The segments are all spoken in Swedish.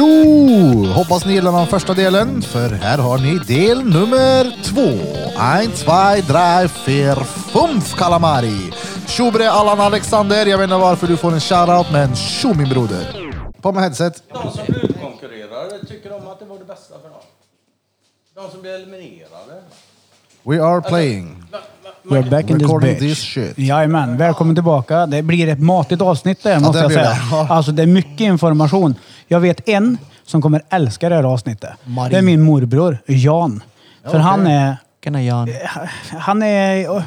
Tjo! Hoppas ni gillar den första delen, för här har ni del nummer två. Ein, zwei, drei, vier, fünf calamari. Tjo bre Allan Alexander, jag vet inte varför du får en shoutout, men tjo min broder. På med headset. De som utkonkurrerade, tycker de att det var det bästa för dem? De som blev eliminerade? We are playing. We're back in this Recording bitch. this shit. Jajamän, välkommen tillbaka. Det blir ett matigt avsnitt där måste det jag blir säga. det. Ja. Alltså det är mycket information. Jag vet en som kommer älska det här avsnittet. Marie. Det är min morbror, Jan. För han är, Tjena Jan. han är eh,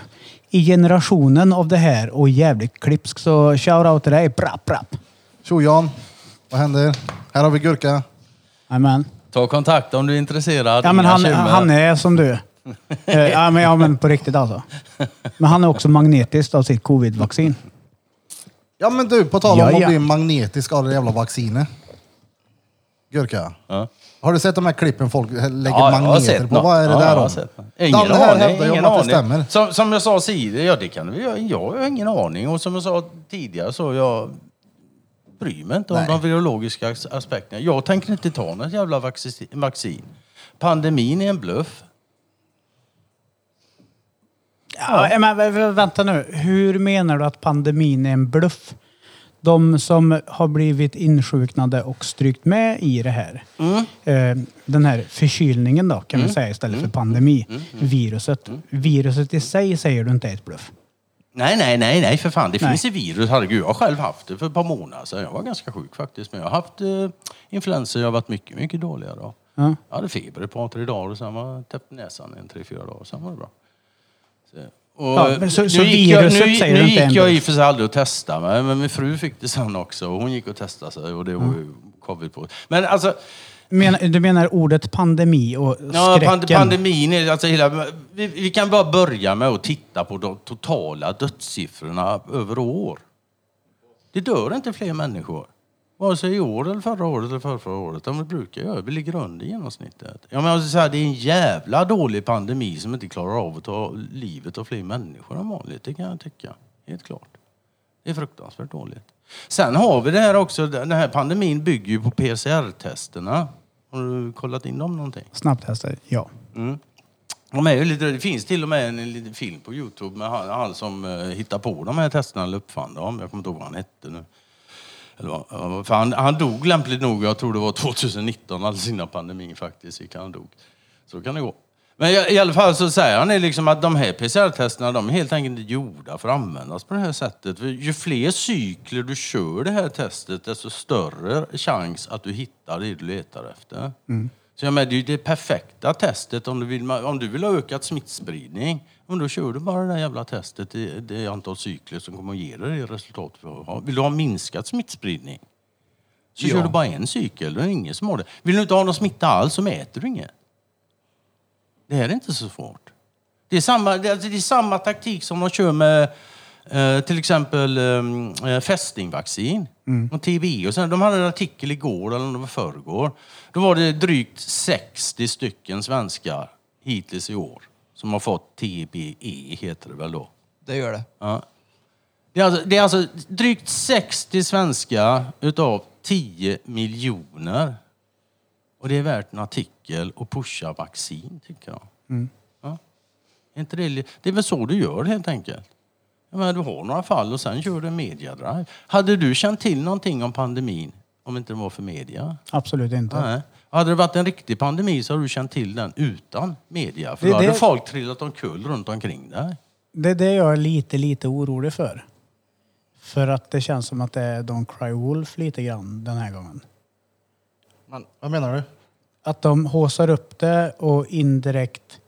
i generationen av det här och jävligt klipsk. Så shout out till dig. Brapp, brapp. Tjo Jan, vad händer? Här har vi gurka. Jajamän. Ta kontakt om du är intresserad. Ja men Inga han, bekymmer. han är som du. Eh, ja, men, ja men på riktigt alltså. Men han är också magnetisk av sitt covid-vaccin. Ja men du, på tal om Ja, att ja. bli magnetisk av det jävla vaccinet. Gurka. Ja. Har du sett de här klippen folk lägger Ja, jag magneter sett på? något. Vad är det Ja, där jag om? Ingen här aning. Ingen om att det stämmer. Som, som jag sa tidigare, ja det kan vi göra. Jag har ingen aning. Och som jag sa tidigare så jag bryr mig inte om Nej. de virologiska as- aspekterna. Jag tänker inte ta något jävla vaccin. Pandemin är en bluff. Ja, men vä- vä- vänta nu. Hur menar du att pandemin är en bluff? De som har blivit insjuknade och strykt med i det här. Eh, den här förkylningen då, kan vi säga istället för pandemi. Viruset. Viruset i sig säger du inte är ett bluff. Nej, nej, nej, nej för fan. Det Nej. finns i virus. Herregud, jag har själv haft det för ett par månader sedan. Jag var ganska sjuk faktiskt. Men jag har haft eh, influensa. Jag har varit mycket, mycket dåligare då. Ja. Jag hade feber ett par, tre dagar och sen var jag täppt näsan en tre, fyra dagar. Sen var det bra. Så, Ja, men så- nu så gick jag, viruset nu, säger nu inte gick jag i och för sig aldrig och testade mig, men min fru fick det sen också. Och hon gick och testade sig och det var ju covid på. Men alltså, Men, du menar ordet pandemi och Ja, skräcken? pand pandemin, är alltså hela, vi, vi kan bara börja med att titta på de totala dödssiffrorna över år. Det dör inte fler människor. Vare sig i år, eller förra året eller förra, förra året. De brukar göra. Vi ligger under genomsnittet. Ja, men så här, det är en jävla dålig pandemi som inte klarar av att ta livet av fler människor än vanligt. Det kan jag tycka. Helt klart. Det är fruktansvärt dåligt. Sen har vi det här också, den här pandemin bygger ju på PCR-testerna. Har du kollat in dem någonting? Snabbtester, ja. Mm. De är ju lite, det finns till och med en, en liten film på Youtube med han, han som uh, hittar på de här testerna eller uppfann dem. Jag kommer inte ihåg vad han hette nu. Eller för han, han dog lämpligt nog, jag tror det var 2019, alldeles innan pandemin faktiskt gick han dog. Så kan det gå. Men i, alla fall så säger han liksom att de här PCR-testerna de är helt enkelt inte gjorda för att användas på det här sättet. För ju fler cykler du kör det här testet desto större chans att du hittar det du letar efter. Mm. Så jag menar, det är ju det perfekta testet om du vill, om du vill ha ökat smittspridning. Men då kör du bara det där jävla testet i det antal cykler som kommer att ge dig det resultat du vill ha. Vill du ha minskat smittspridning så kör du bara en cykel. Det är ingen som har det. Vill du inte ha någon smitta alls så mäter du inget. Det här är inte så svårt. Det är samma, det är, alltså, det är samma taktik som de kör med eh, till exempel eh, fästingvaccin och TBE. Och sen, de hade en artikel igår, eller om det var förrgår. Då var det drygt 60 stycken svenskar hittills i år som har fått TBE, heter det väl då. Det gör det. Ja. Det, är alltså, det är alltså drygt 60 svenskar utav 10 miljoner. Och det är värt en artikel och pusha vaccin, tycker jag. Ja. Är inte det, li- det är väl så du gör helt enkelt. Jag menar, du har några fall och sen gör du en mediadrive. Hade du känt till någonting om pandemin om inte det var för media? Absolut inte. Nej. Hade det varit en riktig pandemi så hade du känt till den utan media. För Det- då hade det- folk trillat omkull runt omkring dig. Det är det jag är lite, lite orolig för. För att det känns som att det är Don't Cry Wolf lite grann den här gången. Vad menar du? Att de håsar upp det och indirekt...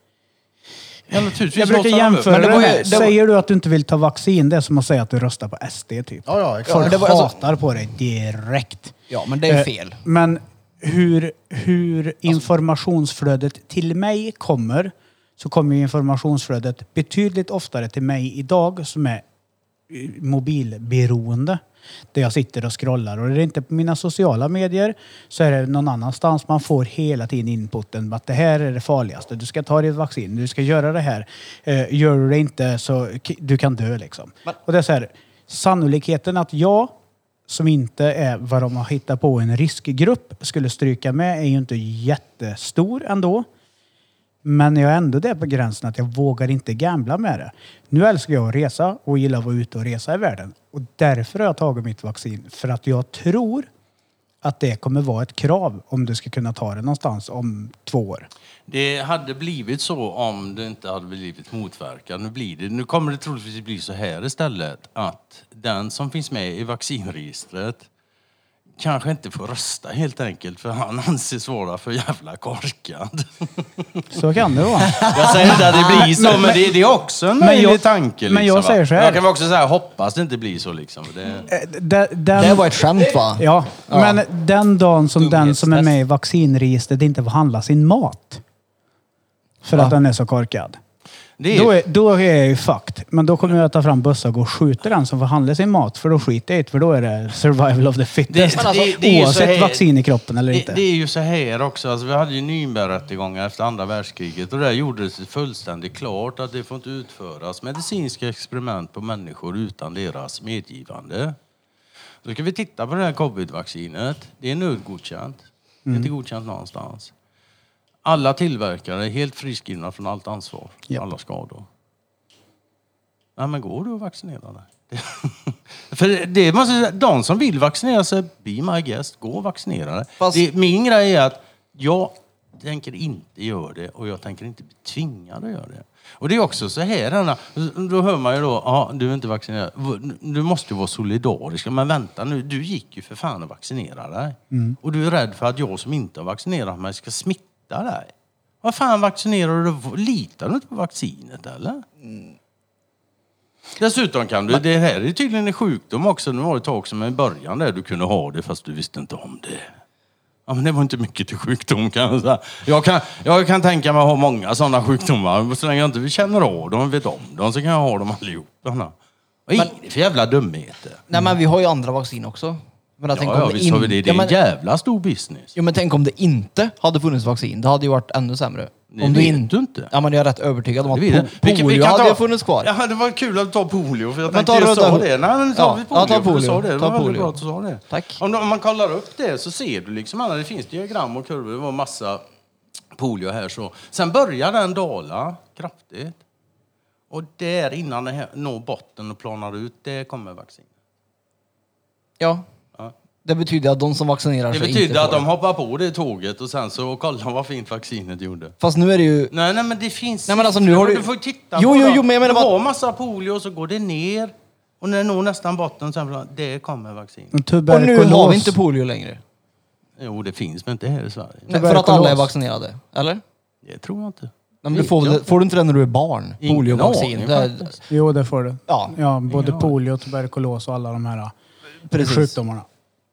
Ja, naturligtvis Jag brukar jämföra Men det var ju- det var- säger du att du inte vill ta vaccin, det är som att säga att du röstar på SD typ. Ja, ja, exakt. Folk det var alltså- hatar på dig direkt. Ja, men det är Eh, fel. Men hur, hur informationsflödet till mig kommer, så kommer ju informationsflödet betydligt oftare till mig idag som är eh, mobilberoende. Där jag sitter och scrollar. Och är det inte på mina sociala medier så är det någon annanstans. Man får hela tiden inputen att det här är det farligaste. Du ska ta ditt vaccin, du ska göra det här. Eh, gör du det inte så du kan dö liksom. Och det är så här, sannolikheten att jag som inte är vad de har hittat på en riskgrupp skulle stryka med är ju inte jättestor ändå. Men jag är ändå där på gränsen att jag vågar inte gambla med det. Nu älskar jag att resa och gillar att vara ute och resa i världen. Och därför har jag tagit mitt vaccin. För att jag tror att det kommer vara ett krav om du ska kunna ta det någonstans om två år. Det hade blivit så om det inte hade blivit motverkat. Nu, blir det, nu kommer det troligtvis bli så här istället att den som finns med i vaccinregistret kanske inte får rösta helt enkelt för han anses vara för jävla korkad. Så kan det vara. Jag säger inte att det blir så, men det, det är också en Men möjlig jag- tanke. Liksom, men jag va? säger så här. Jag kan också säga hoppas det inte blir så liksom. för Det, Eh, Den, den, Det var ett skämt va? Ja, men den dagen som den som är med i vaccinregistret inte får handla sin mat. För att Va? den är så korkad. Det är, Då är, då är jag ju fucked. Men då kommer jag ta fram bössa och gå och skjuta den som får handla sin mat. För då skiter jag i det, för då är det survival of the fittest. Det- alltså, det är ju så oavsett här- vaccin i kroppen eller Det, inte. det är ju så här också, alltså, vi hade ju Nürnbergrättegångar efter andra världskriget och där gjordes det fullständigt klart att det får inte utföras medicinska experiment på människor utan deras medgivande. Då ska vi titta på det här covid-vaccinet. Det är nödgodkänt. Det är inte godkänt någonstans. Alla tillverkare är helt friskrivna från allt ansvar Japp. alla skador. Nej, men går du att vaccinera dig? För det måste säga, de som vill vaccinera sig, be my guest, gå och vaccinera dig. Fast- Det, min grej är att jag tänker inte göra det och jag tänker inte bli tvingad att göra det. Och det är också så här, Anna, då hör man ju då, ja du är inte vaccinerad, du måste ju vara solidarisk. Men vänta nu, du gick ju för fan och vaccinera dig. Och du är rädd för att jag som inte har vaccinerat mig ska smitta dig. Vad fan vaccinerar du Litar du inte på vaccinet eller? Dessutom kan du, det här är tydligen en sjukdom också. Nu var det ett tag som i början där du kunde ha det fast du visste inte om det. Ja, men det var inte mycket till sjukdom kan jag säga. Jag kan, jag kan tänka mig att ha många sådana sjukdomar. Så länge jag inte känner av dem och vet om dem så kan jag ha dem allihopa. Vad är det för jävla dumheter? Nej men vi har ju andra vaccin också. Men jag tänker Ja, ja om visst har vi det. Det Ja, är men- en jävla stor business. Jo men tänk om det inte hade funnits vaccin. Det hade ju varit ännu sämre. Det om vet du inte. Ja men jag är rätt övertygad om att Det vet jag. po- Vi kan- vi polio kan hade ta- funnits kvar. Ja, det var kul att ta polio. För jag Men tänkte röda sa det. Nej, men ta Ja, vi ja, polio. ta du polio. sa det. Det Ta var polio. bra att du sa det. Tack. Om, du- om man kollar upp det så ser du liksom alla, det finns diagram och kurvor. Det var massa polio här så. Sen börjar den dala kraftigt. Och där innan den här når botten och planar ut, det kommer vaccin. Ja. Det betyder att de som vaccinerar Det sig betyder inte att får de hoppar på det tåget och sen så kollar vad fint vaccinet gjorde. Fast nu är det ju... Nej, nej men det finns Nej, men alltså, nu har siffror. du- Du får ju titta Jo, på jo, dem. jo, men jag menar Du bara- har massa polio och så går det ner. Och när det når nästan botten så här, det kommer vaccin. Och Och nu tuberkulos. har vi inte polio längre. Jo, det finns men inte här i Sverige. Nej, för att alla är vaccinerade. Eller? Det tror jag inte. Nej, men du får, jag väl- får du inte det när du är barn? Ingen Poliovaccin. aning Det är- faktiskt. Jo, det får du. Ja, Ja, både polio, tuberkulos och alla de här precis. sjukdomarna.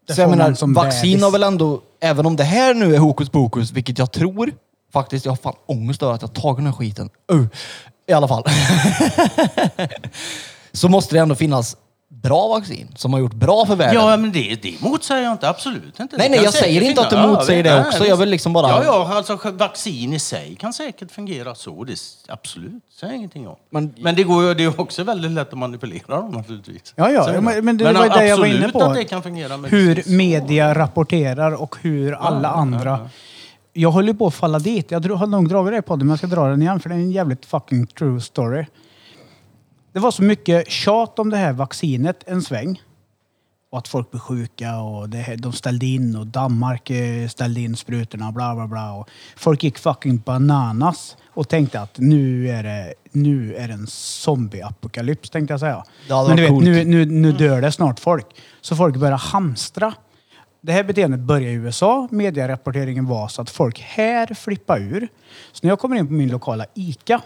Det Så jag menar, som vaccin bebis. har väl ändå, även om det här nu är hokus pokus, vilket jag tror, faktiskt, jag har fan ångest över att jag tagit den här skiten. Uh, I alla fall. så måste det ändå finnas bra vaccin som har gjort bra för världen. Ja, men det, det motsäger jag inte. Absolut inte. Nej, nej, jag säger inte att du motsäger Ja, det nej, också. visst. Jag vill liksom bara- Ja, ja, alltså vaccin i sig kan säkert fungera så. Det, absolut, säger ingenting om. Men- Men, det går ju, det är också väldigt lätt att manipulera dem naturligtvis. Ja, ja, det. men, men det var ju det jag var inne absolut på. att det kan fungera hur media rapporterar och hur alla ja, andra... ja. Jag håller på att falla dit. Jag har nog dragit det på det, men jag ska dra den igen för det är en jävligt fucking true story. Det var så mycket tjat om det här vaccinet en sväng. Och att folk blir sjuka och det, här- de ställde in och Danmark eh, ställde in sprutorna och bla bla bla. Och folk gick fucking bananas och tänkte att nu är det, nu är det en zombieapokalyps tänkte jag säga. Det hade Men du vet, varit nu, coolt. nu, nu dör det snart folk. Så folk börjar hamstra. Det här beteendet börjar i USA. Medierapporteringen var så att folk här flippar ur. Så när jag kommer in på min lokala ICA.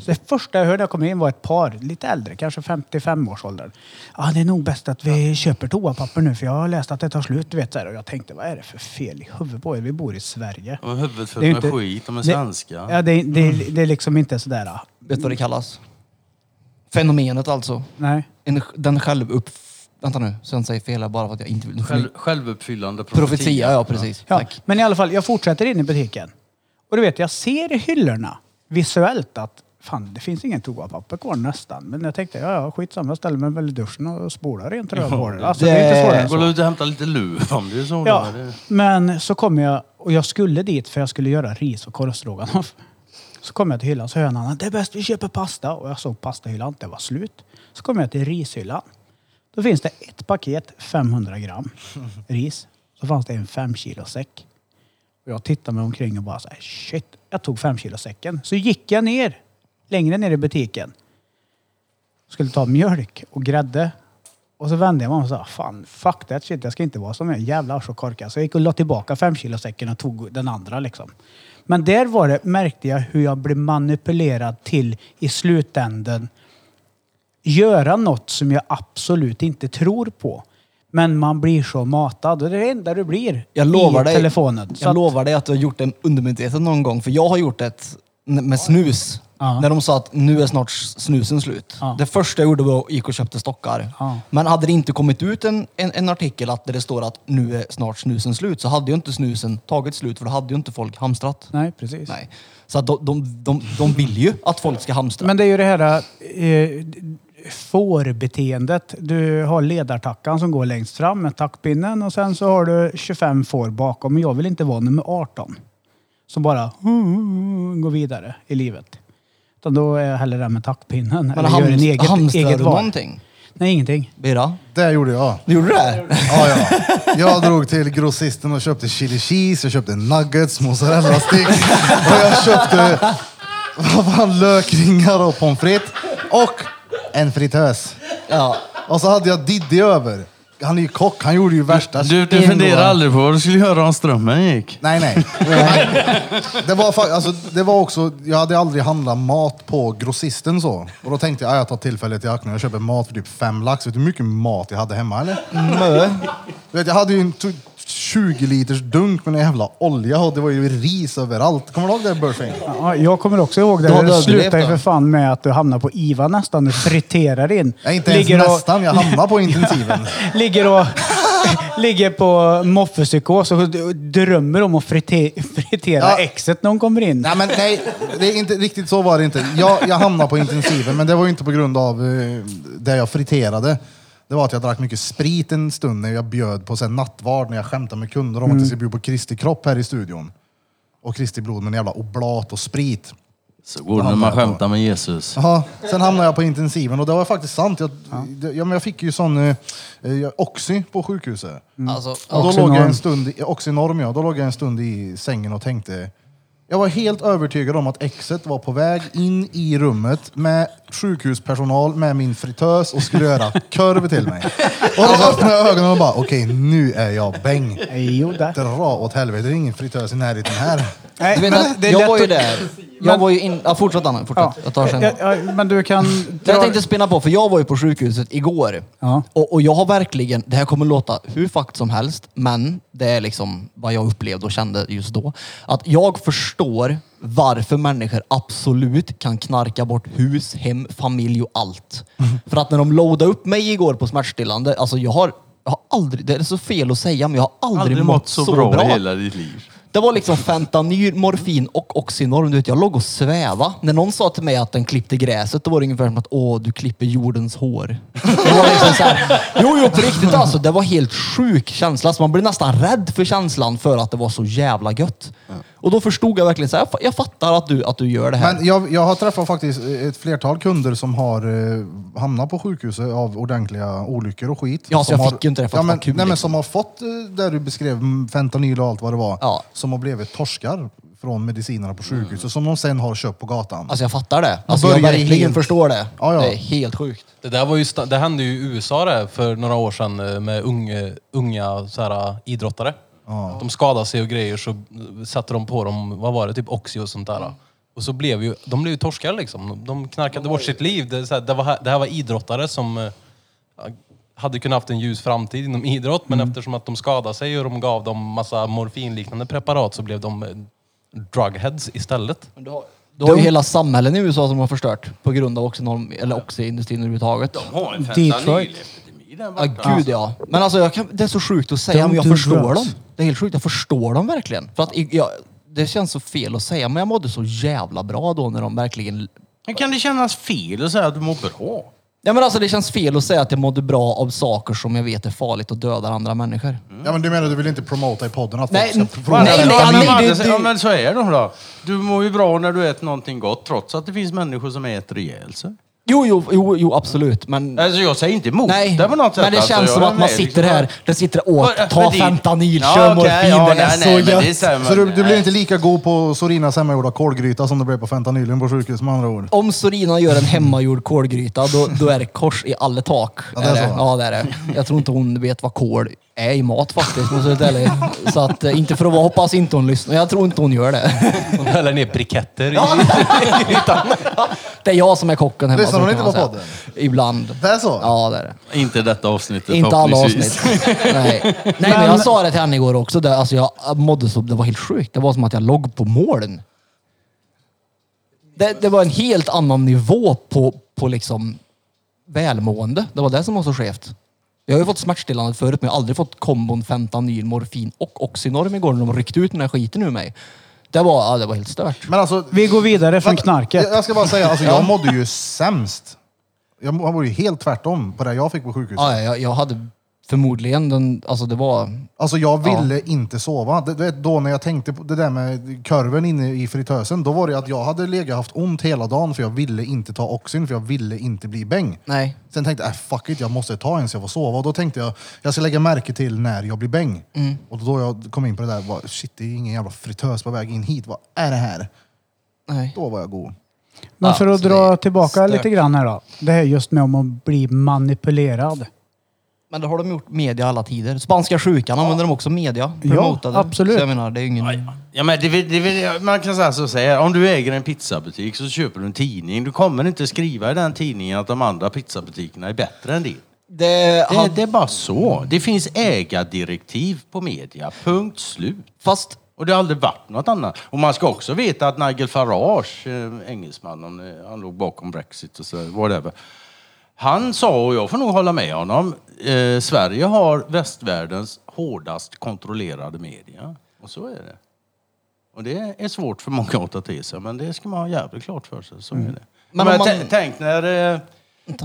Så det första jag hörde när jag kom in var ett par, lite äldre, kanske 55-årsåldern. Ja, det är nog bäst att vi köper toapapper nu för jag har läst att det tar slut. Du vet, så här. Och jag tänkte, vad är det för fel i huvudet på er? Vi bor i Sverige. De har huvudet fullt Det är med inte- skit, de är det- svenska. Ja, det, det, det är liksom inte sådär... ah, Vet du vad det kallas? Fenomenet alltså. Nej. En, den självupp... Vänta nu, så jag säger fel här bara för att jag inte vill... Själv, självuppfyllande profetia. Profetia, ja precis. Ja, Tack. men i alla fall, jag fortsätter in i butiken. Och du vet, jag ser i hyllorna visuellt att fan det finns ingen toapapper kvar nästan. Men jag tänkte, ja ja skitsamma, jag ställer mig väl i duschen och spolar rent rövhålet. Alltså det är inte svårare än så. Går du ut och hämtar lite luv om det är så? Ja, då? Det- men så kom jag och jag skulle dit för jag skulle göra ris och korvstroganoff. Så kom jag till hyllan så hör jag en annan, det är bäst vi köper pasta. Och jag såg pastahyllan, det var slut. Så kom jag till rishyllan. Då finns det ett paket 500 gram ris. Så fanns det en 5 kilo säck. Och jag tittade mig omkring och bara så här, shit. Jag tog 5 kilo säcken. Så gick jag ner, längre ner i butiken. Skulle ta mjölk och grädde. Och så vände jag mig om och sa, fan fuck that shit, jag ska inte vara som en jävla korkad. Så jag gick och la tillbaka 5 kilo säcken och tog den andra liksom. Men där var det, märkte jag hur jag blev manipulerad till i slutändan göra något som jag absolut inte tror på. Men man blir så matad och det är det enda du blir Jag lovar i dig, telefonen. Så jag att- lovar dig att du har gjort en undermedvetet någon gång. För jag har gjort det med snus. Ja. När de sa att nu är snart snusen slut. Ja. Det första jag gjorde var att gick och köpte stockar. Ja. Men hade det inte kommit ut en, en, en artikel att där det står att nu är snart snusen slut så hade ju inte snusen tagit slut för då hade ju inte folk hamstrat. Nej, precis. Nej. Så att de, de, de, de vill ju att folk ska hamstra. Men det är ju det här eh, fårbeteendet. Du har ledartackan som går längst fram med tackpinnen och sen så har du 25 får bakom. Men jag vill inte vara nummer 18. Som bara går vidare i livet. Utan då är jag hellre den med tackpinnen. Men eller gör en hamst, eget, hamstrar eget du val. någonting? Nej, ingenting. Birra? Det gjorde jag. Du gjorde det? Ja, ja. Jag drog till grossisten och köpte chili cheese, jag köpte nuggets, mozzarella stick och jag köpte vad fan, lökringar och pommes frites och en fritös. Ja. Och så hade jag Diddy över. Han är ju kock, han gjorde ju värsta Du, du funderar aldrig på vad du skulle göra om strömmen gick? Nej, nej. det, var, fa- alltså, det var också, jag hade aldrig handlat mat på grossisten så. Och då tänkte jag, "Ah, jag tar tillfället i akt när jag köper mat för typ fem lax. Vet du hur mycket mat jag hade hemma eller? Mö. Du vet, jag hade ju en t- 20 liters dunk med en jävla olja och det var ju ris överallt. Kommer du ihåg det Burfing? Ja, jag kommer också ihåg det. Du hade Det överlevt slutar ju då? för fan med att du hamnar på IVA nästan. Du friterar in. Jag är inte ens och- nästan, jag hamnade på intensiven. ligger och ligger på moffepsykos och d- drömmer om att frite, fritera Ja. exet när hon kommer in. Nej, men nej, det är inte riktigt så var det inte. Jag, jag hamnade på intensiven, men det var ju inte på grund av eh, det jag friterade. Det var att jag drack mycket sprit en stund när jag bjöd på sen nattvard, när jag skämtade med kunder om att jag skulle bjuda på Kristi kropp här i studion. Och Kristi blod med en jävla oblat och sprit. Så går det när man skämtar med Jesus. Jaha, sen hamnade jag på intensiven och det var faktiskt sant. Jag, ja, men jag fick ju sån eh, eh, Oxy på sjukhuset. Alltså, Och då Oxynorm. låg jag en stund, i, Oxynorm ja, då låg jag en stund i sängen och tänkte jag var helt övertygad om att exet var på väg in i rummet med sjukhuspersonal med min fritös och skulle göra korv till mig. Och då öppnade jag ögonen och bara, okej nu är jag bäng. Jo. Dra åt helvete, det är ingen fritös i närheten här. Nej, Du vet men att det är jag var ju att- där. Jag Men- var ju in... Ja, fortsätt Anna, fortsätt. Ja. Jag tar sen. Ja, ja, men du kan... Jag tänkte spinna på, för jag var ju på sjukhuset igår. Ja. Och, och jag har verkligen, det här kommer låta hur fakt som helst, men det är liksom vad jag upplevde och kände just då. Att jag förstår varför människor absolut kan knarka bort hus, hem, familj och allt. För att när de loadade upp mig igår på smärtstillande, alltså jag har, jag har aldrig, det är så fel att säga, men jag har aldrig, Aldrig mått så bra, i hela ditt liv. Det var liksom fentanyl, morfin och Oxynorm. Du vet, jag låg och sväva. När någon sa till mig att den klippte gräset, då var det ungefär som att åh, du klipper jordens hår. Det var liksom så här, jo, jo, på riktigt alltså. Det var helt sjuk känsla. Så man blev nästan rädd för känslan för att det var så jävla gött. Och då förstod jag verkligen så här, jag fattar att du, att du gör det här. Men jag, jag har träffat faktiskt ett flertal kunder som har eh, hamnat på sjukhuset av ordentliga olyckor och skit. Ja, så som jag har, fick ju inte det för att ja, det men, var kul, Nej, men liksom. som har fått, eh, där du beskrev, fentanyl och allt vad det var. Ja. Som har blivit torskar från medicinerna på sjukhuset som de sen har köpt på gatan. Alltså jag fattar det. Alltså jag börjar i verkligen helt- förstår det. Ja, ja. Det är helt sjukt. Det där var ju, sta- det hände ju i USA det, för några år sedan eh, med unga, unga så här, idrottare. De skadade sig och grejer så eh, satte de på dem, vad var det, typ Oxy och sånt där. Och så blev ju, de blev ju torskar liksom. De knarkade bort sitt liv. Det, är så här, det, var, det här var idrottare som eh, hade kunnat haft en ljus framtid inom idrott, men eftersom att de skadade sig och de gav dem massa morfinliknande preparat så blev de eh, drugheads istället. Du har ju hela samhällen i USA som har förstört på grund av Oxynorm, eller Oxy-industrin överhuvudtaget. De har en Detroit. Där Ja, gud ja. Men alltså, jag kan, det är så sjukt att säga, Don't men jag do förstår drugs. dem. Det är helt sjukt, jag förstår dem verkligen. För att i- jag, det känns så fel att säga, men jag mådde så jävla bra då när de verkligen Hur kan det kännas fel att säga att du mår bra? Ja, men alltså, det känns fel att säga att jag mådde bra av saker som jag vet är farligt och dödar andra människor. Ja, men du menar du vill inte promota i podden att Nej, folk ska nej, prova? nej, men, nej, men, nej, men, det- ja, men så är det då. Du mår ju bra när du äter någonting gott trots att det finns människor som äter ihjäl sig. Jo, jo, jo, jo absolut. Men, Alltså jag säger inte emot nej, det på något sätt. men det alltså, känns jag som är att man med, sitter liksom. här, det sitter åt, För ta fentanyl, Ja, kör okej, morfin, ja, det är så nej, men det gött. Så du, du blir inte lika god på Sorinas hemmagjorda kolgryta som du blev på fentanylen på sjukhus med andra ord? Om Sorina gör en hemmagjord kolgryta, då, då är det kors i alla tak. Ja, det är så. Ja, det är det. Jag tror inte hon vet vad kol är i mat faktiskt, måste jag vara ärlig. Så att, eh, inte för att vara, hoppas inte hon lyssnar. Jag tror inte hon gör det. De häller ner briketter i. Det är jag som är kocken hemma. Lyssnar hon inte på podden? Ibland. Det är så? Ja, det är det. Inte detta avsnittet Inte alla avsnitt. Nej. Nej, men jag sa det till henne igår också. Det, alltså jag mådde så, det var helt sjukt. Det var som att jag låg på målen. Det, det var en helt annan nivå på, på liksom välmående. Det var det som var så skevt. Jag har ju fått smärtstillande förut, men jag har aldrig fått kombon fentanyl, morfin och Oxynorm igår när de ryckte ut den här skiten ur mig. Det var, ja, det var helt stört. Men alltså, Vi går vidare från knarket. Jag jag ska bara säga, alltså, jag mådde ju sämst. Jag må- jag var ju helt tvärtom på det jag fick på sjukhuset. Ja, jag, jag hade förmodligen den, alltså det var... Alltså jag ville inte sova. Det, då när jag tänkte på det där med korven inne i fritösen, då var det att jag hade legat haft ont hela dagen för jag ville inte ta Oxyn, för jag ville inte bli bäng. Nej. Sen tänkte jag, äh, fuck it, jag måste ta en så jag får sova. Och då tänkte jag, jag ska lägga märke till när jag blir bäng. Mm. Och då jag kom in på det där, bara, shit det är ingen jävla fritös på väg in hit. Vad är det här? Nej. Då var jag god. Men för att så det dra tillbaka stört. lite grann här då. Det här just med om att bli manipulerad. Men det har de gjort media alla tider. Spanska sjukan använder de också media. Ja, promotade. absolut. Så jag menar, det är ju ingen... Ja, men det, vill- det, vill- man kan säga så säga, om du äger en pizzabutik så köper du en tidning. Du kommer inte skriva i den tidningen att de andra pizzabutikerna är bättre än din. Det, Det, det är bara så. Det finns ägardirektiv på media. Punkt slut. Fast Och det har aldrig varit något annat. Och man ska också veta att Nigel Farage, eh, engelsmannen, eh, han låg bakom Brexit och så, whatever. Han sa, och jag får nog hålla med honom, eh, Sverige har västvärldens hårdast kontrollerade media. Och så är det. Och det är svårt för många att ta till sig, men det ska man ha jävligt klart för sig. Så är det. Men Men man- tä- Tänk när... Eh,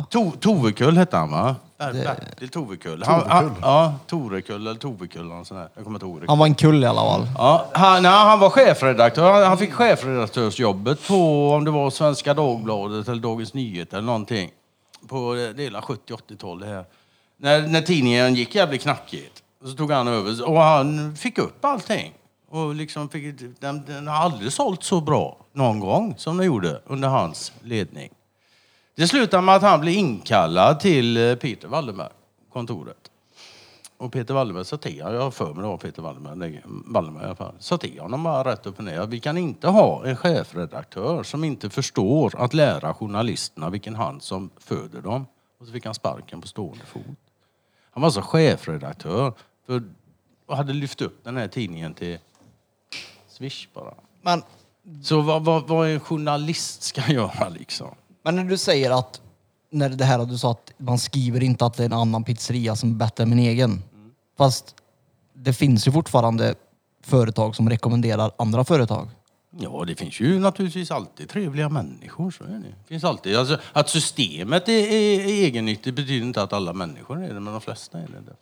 to, Tovekull hette han va? Ber- Bertil Tovekull. Han, han, ja, Torekull eller Tovekull. eller sån här. Jag kommer inte han var en kull i alla fall. Ja, han, nej, han var chefredaktör. Han, han fick chefredaktörsjobbet på, om det var Svenska Dagbladet eller Dagens Nyheter eller någonting. På det hela 70-80-tal det här. När, när tidningen gick jävligt knackigt. Så tog han över och han fick upp allting. Och liksom fick, den, den har aldrig sålt så bra någon gång som den gjorde under hans ledning. Det slutade med att han blev inkallad till eh, Peter Wallenberg, kontoret. Och Peter Wallenberg sa till honom, jag har för mig det var Peter Wallenberg, Wallenberg i alla fall, sa till honom bara rätt upp och ner. Vi kan inte ha en chefredaktör som inte förstår att lära journalisterna vilken hand som föder dem. Och så fick han sparken på stående fot. Han var alltså chefredaktör för, och hade lyft upp den här tidningen till Swish bara. Men, Så vad, vad, vad en journalist ska göra liksom? men när du säger att, när det här du sa att man skriver inte att det är en annan pizzeria som är bättre än min egen. Fast det finns ju fortfarande företag som rekommenderar andra företag. Ja, det finns ju naturligtvis alltid trevliga människor. Så är det. det finns alltid. Alltså, att systemet är, är, är egennyttigt betyder inte att alla människor är det, men de flesta är det.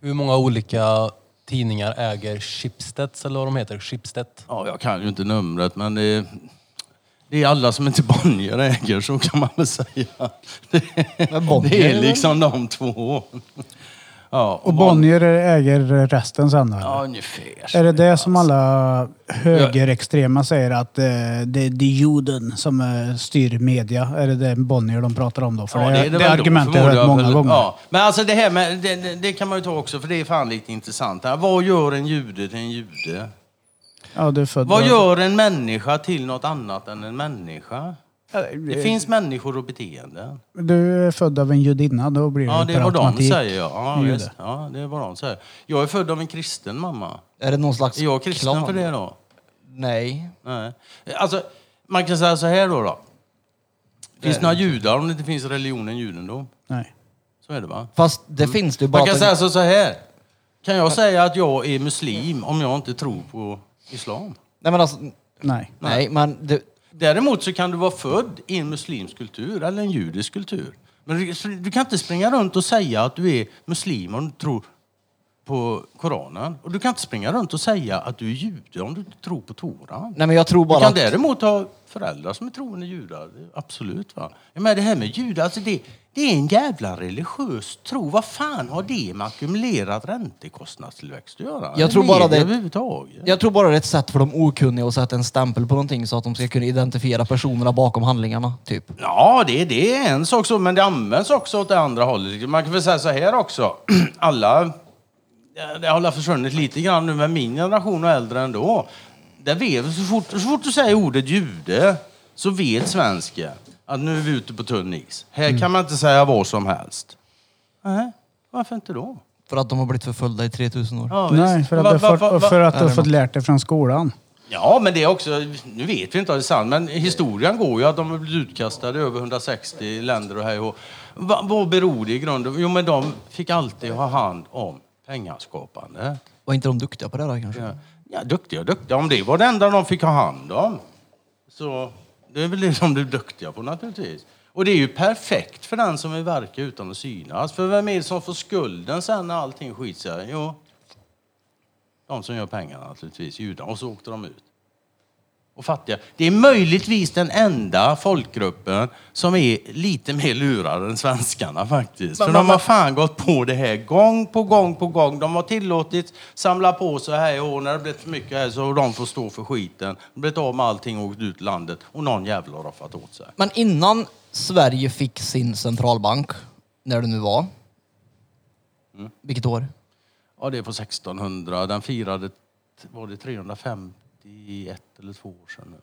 Hur många olika tidningar äger Schibsted, eller vad de heter? Schibsted? Ja, jag kan ju inte numret, men det är, det är alla som inte Bonnier äger, så kan man väl säga. Det, Bonnier det är liksom de två. Ja, Och Bonnier äger resten sen då? Ja, eller? ungefär. Är det det som alla högerextrema säger att eh, det, det är juden som eh, styr media? Är det det Bonnier de pratar om då? För Ja, det, det, väl då, argumentet har jag hört många gånger. Ja. Men alltså det här med, det, det, det kan man ju ta också, för det är fan lite intressant. Vad gör en jude till en jude? Ja, du är född Vad gör en människa till något annat än en människa? Det finns människor och beteenden. Du är född av en judinna, då blir Ja, det per är vad de automatik säger. Ja, jude. visst. ja, det är vad de säger. Jag är född av en kristen mamma. Är det någon slags Är jag kristen klan? för det då? Nej. Nej. Alltså, man kan säga så här då. då. Finns det några judar om det inte finns religionen judendom? Nej. Så är det va? Fast det finns det ju bara... Man kan att- säga så, så här. Kan jag säga att jag är muslim om jag inte tror på islam? Nej men alltså... Nej. Nej, men det, Däremot så kan du vara född i en muslimsk kultur eller en judisk kultur. Men du, kan inte springa runt och säga att du är muslim om du tror på Koranen. Och du kan inte springa runt och säga att du är jude om du inte tror på Toran. Nej men jag tror Du bara kan att... däremot ha föräldrar som är troende judar. Absolut. Va? Jag menar, det här med judar, alltså det, det är en jävla religiös tro. Vad fan har det med ackumulerad räntekostnadstillväxt att göra? Jag tror bara det-. Jag tror bara det är ett sätt för de okunniga att sätta en stämpel på någonting så att de ska kunna identifiera personerna bakom handlingarna. Typ. Ja, det, det är en sak så, men det används också åt det andra hållet. Man kan väl säga så här också. Alla, det har försvunnit lite grann nu, men min generation och äldre ändå. Det vet, så, fort, så fort du säger ordet jude så vet svensken att nu är vi ute på tunn is. Här kan man inte säga vad som helst. Nej, varför inte då? För att de har blivit förföljda i 3000 år. Ja, Nej, visst. för att, Va- du, va- fått, va- va- för att du har fått lärt dig från skolan. Ja, men det är också, nu vet vi inte om det är sant, men historien går ju att de har blivit utkastade i över 160 länder och hej och Va, Vad beror det i grunden? Jo, men de fick alltid ha hand om pengaskapande. Var inte de duktiga på det där kanske? Ja, ja duktiga och duktiga. Om det var det enda de fick ha hand om, så det är väl liksom det de blir duktiga på naturligtvis. Och det är ju perfekt för den som vill verka utan att synas. För vem är det som får skulden sen när allting skiter sig? Jo, de som gör pengarna naturligtvis, judarna. Och så åkte de ut. Och fattiga. Det är möjligtvis den enda folkgruppen som är lite mer lurade än svenskarna faktiskt. För de har fan gått på det här gång på gång på gång. De har tillåtit samla på sig här och när det blivit för mycket här så har de får stå för skiten. De blivit av med allting och åkt ut landet och någon jävla har roffat åt sig. Men innan Sverige fick sin centralbank, när det nu var. Mm. Vilket år? Ja, det är på 1600. Den firade, var det 351 eller två år sedan? nu?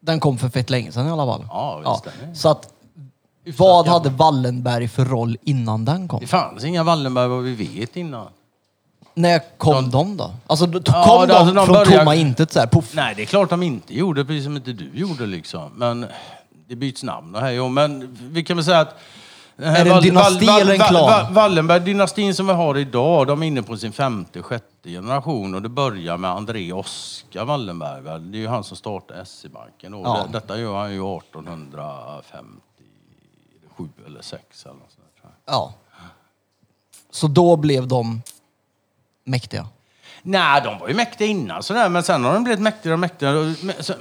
Den kom för fett länge sedan i alla fall. Ja, visst, den är- Så att, vad hade Wallenberg för roll innan den kom? Det fanns inga Wallenberg vad vi vet innan. När kom de då? Alltså då Ja, kom det- de alltså, de från började- tomma intet så här, puff. Nej, det är klart de inte gjorde, precis som inte du gjorde liksom. Men det byts namn och hej och Men vi kan väl säga att... Är det en dynasti eller en klan? Wall- Wallenberg-dynastin som vi har idag, de är inne på sin femte, sjätte generation och det börjar med André Oskar Wallenberg. Väl? Det är ju han som startade SE-banken. då. Ja. Det- Detta gör han ju 1857 eller 6 eller något sånt där, tror jag. Ja. Så då blev de mäktiga. Nej, de var ju mäktiga innan sådär, men sen har de blivit mäktigare och mäktigare. Och mä- så-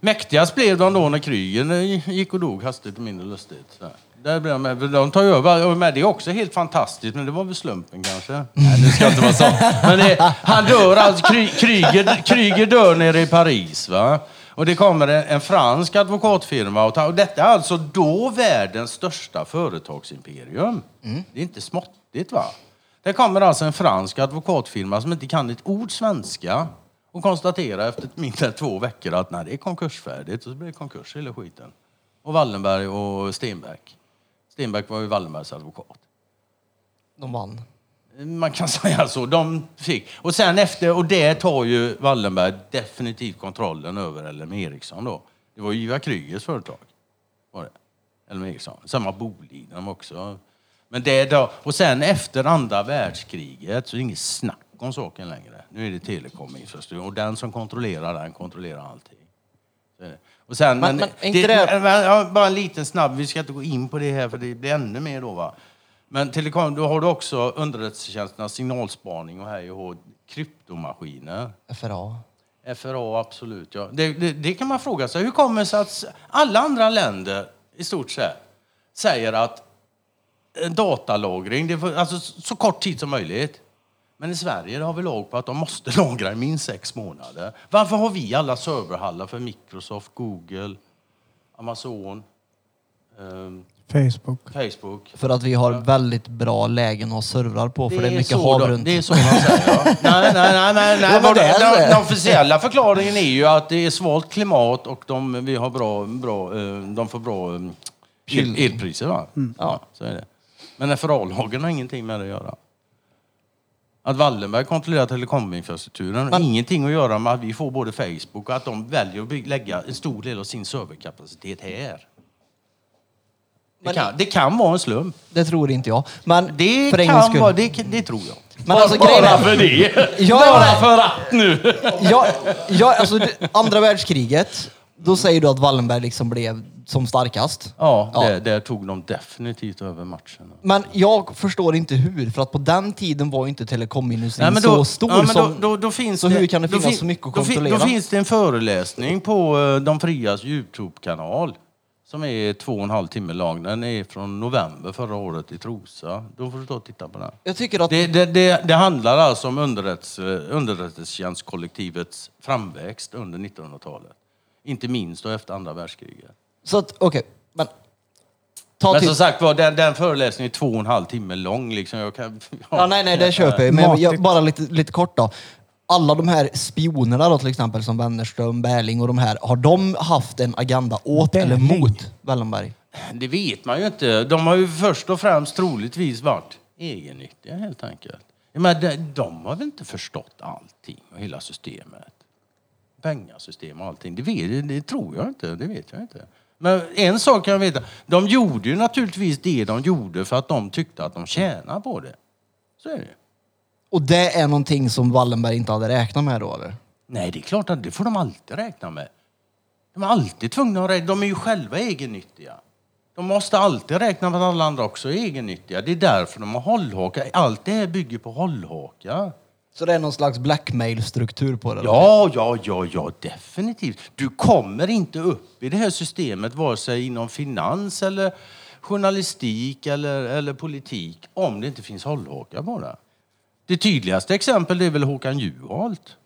Mäktigast blev de då när krigen eh, gick och dog hastigt och mindre lustigt. Så. Där blev de, de tar ju över. Och med det är också helt fantastiskt, men det var väl slumpen kanske. Nej, det ska inte vara så. Men det, han dör alltså, Kry- Kryger, Kryger dör nere i Paris. Va? Och det kommer en, en fransk advokatfirma. Och, ta, och detta är alltså då världens största företagsimperium. Det är inte småttigt va? Det kommer alltså en fransk advokatfirma som inte kan ett ord svenska och konstaterar efter mindre än två veckor att nej, det är konkursfärdigt. Och så blir det konkurs hela skiten. Och Wallenberg och Stenbeck. Stenbeck var ju Wallenbergs advokat. De vann. Man kan säga så. De fick. Och sen efter, och det tar ju Wallenberg definitivt kontrollen över LM Ericsson då. Det var ju Ivar Krygers företag. Var det. LM Ericsson. Samma Boliden också. Men det då, och sen efter andra världskriget så är det inget snack om saken längre. Nu är det telekominfrastruktur och den som kontrollerar den kontrollerar allting. Det. Och sen, Men- men, men inte det- men, ja, bara en liten snabb, vi ska inte gå in på det här för det blir ännu mer då va. Men telekom, då har du också underrättelsetjänsternas signalspaning och hej och kryptomaskiner. FRA. FRA, absolut. Ja. Det, det, det kan man fråga sig. Hur kommer det sig att alla andra länder i stort sett säger att en datalagring, det får, alltså så kort tid som möjligt. Men i Sverige har vi lag på att de måste lagra i minst sex månader. Varför har vi alla serverhallar för Microsoft, Google, Amazon, ehm, Facebook. Facebook? För att vi har väldigt bra lägen att ha servrar på, för det är mycket så hav de- runt. Det är så de säger. Ja. nej, nej, nej. Ja, den, den officiella förklaringen är ju att det är svalt klimat och de, vi har bra, bra, eh, de får bra eh, el, elpriser. Va? Ja, så är det. Men FRA-lagen har ingenting med det att göra. Att Wallenberg kontrollerar telekominfrastrukturen har ingenting att göra med att vi får både Facebook och att de väljer att bygga, lägga en stor del av sin serverkapacitet här. Det kan, det kan vara en slump. Det tror inte jag. Men Det för kan vara, det, det tror jag. Men alltså Bara är... för det. Ja, Bara för att nu. Ja, ja, alltså andra världskriget, Då säger du att Wallenberg liksom blev som starkast. Ja, Ja. Där, där tog de definitivt över matchen. Men jag förstår inte hur, för att på den tiden var ju inte telekomindustrin så då, stor ja, men som... då, då, då finns så hur kan det då finnas fin- så mycket att då fin- kontrollera? Då finns det en föreläsning på eh, De Frias Youtube-kanal som är två och en halv timme lång. Den är från november förra året i Trosa. Då får du ta och titta på den. Jag tycker att... Det, det, det, det handlar alltså om underrättelse, underrättelsetjänstkollektivets framväxt under 1900-talet. Inte minst då efter andra världskriget. Så att, okej. men... Ta Men till... som sagt var, den, den föreläsningen är två och en halv timme lång. Liksom. Jag kan, Ja, nej, nej, det köper jag. Men jag, Matigt. bara lite, lite kort då. Alla de här spionerna då till exempel som Wennerström, Berling och de här. Har de haft en agenda åt eller Berling? mot Wallenberg? Det vet man ju inte. De har ju först och främst troligtvis varit egennyttiga helt enkelt. Jag menar, de, de har väl inte förstått allting och hela systemet. Pengasystem och allting. Det, vet, det tror jag inte. Det vet jag inte. Men en sak kan jag veta. De gjorde ju naturligtvis det de gjorde för att de tyckte att de tjänade på det. Så är det. Och det är någonting som Wallenberg inte hade räknat med då eller? Nej, det är klart att det får de alltid räkna med. De är alltid tvungna att räkna. De är ju själva egennyttiga. De måste alltid räkna med att alla andra också är egennyttiga. Det är därför de har hållhakar. Allt det här bygger på hållhakar. Så det är någon slags blackmail-struktur på det? Ja, ja, ja, ja, definitivt. Du kommer inte upp i det här systemet vare sig inom finans eller journalistik eller, eller politik om det inte finns hållhakar på det. Det tydligaste exempel är väl Håkan Juholt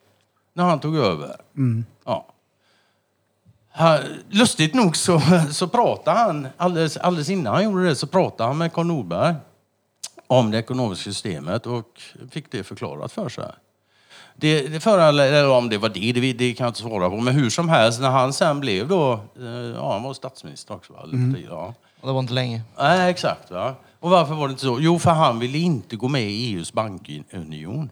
när han tog över. Ja. Han, lustigt nog så, så pratade han, alldeles, alldeles innan han gjorde det, så pratade han med Karl Norberg om det ekonomiska systemet och fick det förklarat för sig. Det, det föranledde, om det var det, det, det kan jag inte svara på. Men hur som helst, när han sen blev då, eh, ja han var statsminister också va? Parti, ja. Och Det var inte länge. Nej, exakt. Va? Och varför var det inte så? Jo, för han ville inte gå med i EUs bankunion.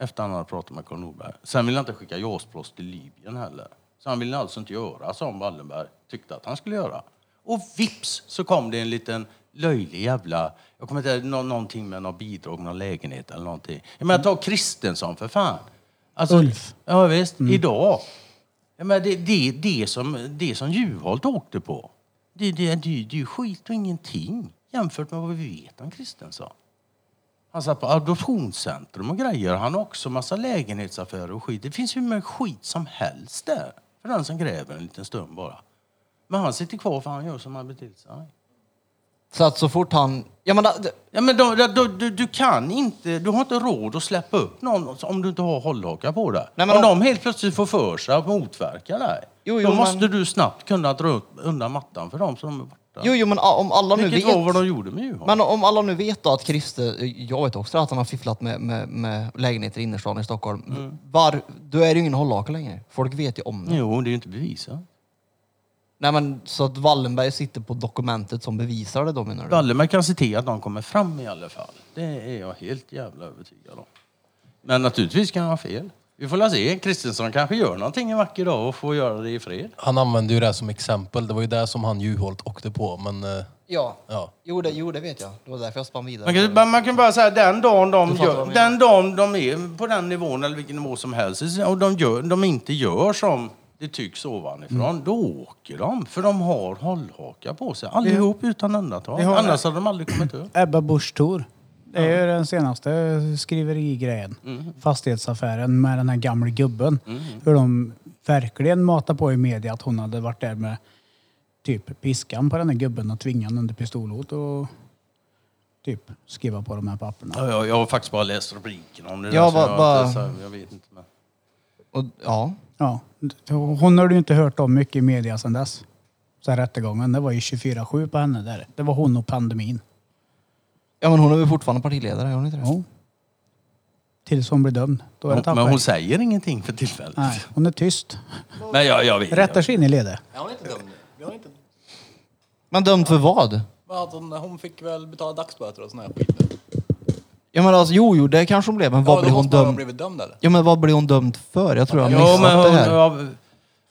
Efter han hade pratat med Karl Norberg. Sen ville han inte skicka JAS-plås till Libyen heller. Så han ville alltså inte göra som Wallenberg tyckte att han skulle göra. Och vips så kom det en liten löjlig jävla... Jag kommer inte ihåg nå- någonting med någon bidrag, någon lägenhet eller någonting. Jag menar, ta Kristensson för fan. Alltså, Ulf. Ja visst, idag. Jag menar, det, det, det, som, det som Juholt åkte på, det, det, det, det är ju skit och ingenting jämfört med vad vi vet om Kristensson. Han satt på adoptionscentrum och grejer. Han har också massa lägenhetsaffärer och skit. Det finns hur mycket skit som helst där. För den som gräver en liten stund bara. Men han sitter kvar för han gör som han beter sig. Så att så fort han... Jag menar, det- Ja, men då, då, du, du kan inte, du har inte råd att släppa upp någon om du inte har hållhakar på det. Nej, men om om- de helt plötsligt får för sig att motverka dig, Jo, jo, då men- måste du snabbt kunna dra upp undan mattan för dem som är borta. jo, jo, men a- om alla nu Vilket vet... var vad de gjorde med Juholt. Men om alla nu vet då att Christer, jag vet också att han har fifflat med, med, med lägenheter i innerstan i Stockholm. Mm. Var, då är det ju ingen hållhake längre. Folk vet ju om det. Jo, det är ju inte bevisat. Nej men så att Wallenberg sitter på dokumentet som bevisar det då menar du? Wallenberg kan se till att de kommer fram i alla fall. Det är jag helt jävla övertygad om. Men naturligtvis kan jag ha fel. Vi får la se. Kristensson kanske gör någonting en vacker dag och får göra det i fred. Han använde ju det som exempel. Det var ju det som han Juholt åkte på. Men eh, Ja. ja. Jo det, jo det vet jag. Det var därför jag spann vidare. Man kan, man kan bara säga den dagen de, vad gör, jag menar. den dagen de är på den nivån eller vilken nivå som helst och de, gör, de inte gör som det tycks ovanifrån, Mm. då åker de. För de har hållhakar på sig. Allihop utan undantag. har- Annars hade de aldrig kommit upp. Ebba Busch Thor. Det är ju den senaste skriverigrejen. Fastighetsaffären med den här gamla gubben. Hur de verkligen matar på i media att hon hade varit där med typ piskan på den här gubben och tvingat honom under pistolhot och typ skriva på de här papperna. Ja, jag, jag har faktiskt bara läst rubriken om det. Ja, där, va- jag, va- inte- så jag vet inte. Men. Och, ja. Ja, hon har du inte hört om mycket i media sedan dess. Så här rättegången, det var ju 24-7 på henne där. Det var hon och pandemin. ja men hon är väl fortfarande partiledare, är hon inte det? Jo. Tills hon blir dömd. Då är det Men, hon säger ingenting för tillfället. Nej, hon är tyst. Men jag, jag vet. Rättar sig in i ledet. Ja, hon är inte nu. Vi har inte... Men dömd för vad? Vad hade hon, hon fick väl betala dagsböter och sån här skit. Ja men alltså, jo, jo, det kanske hon blev. Men vad ja, blev hon dömd? blivit dömd eller? Ja men vad blev hon dömd för? Jag tror jag har Jo, missat men det hon... här. Ja,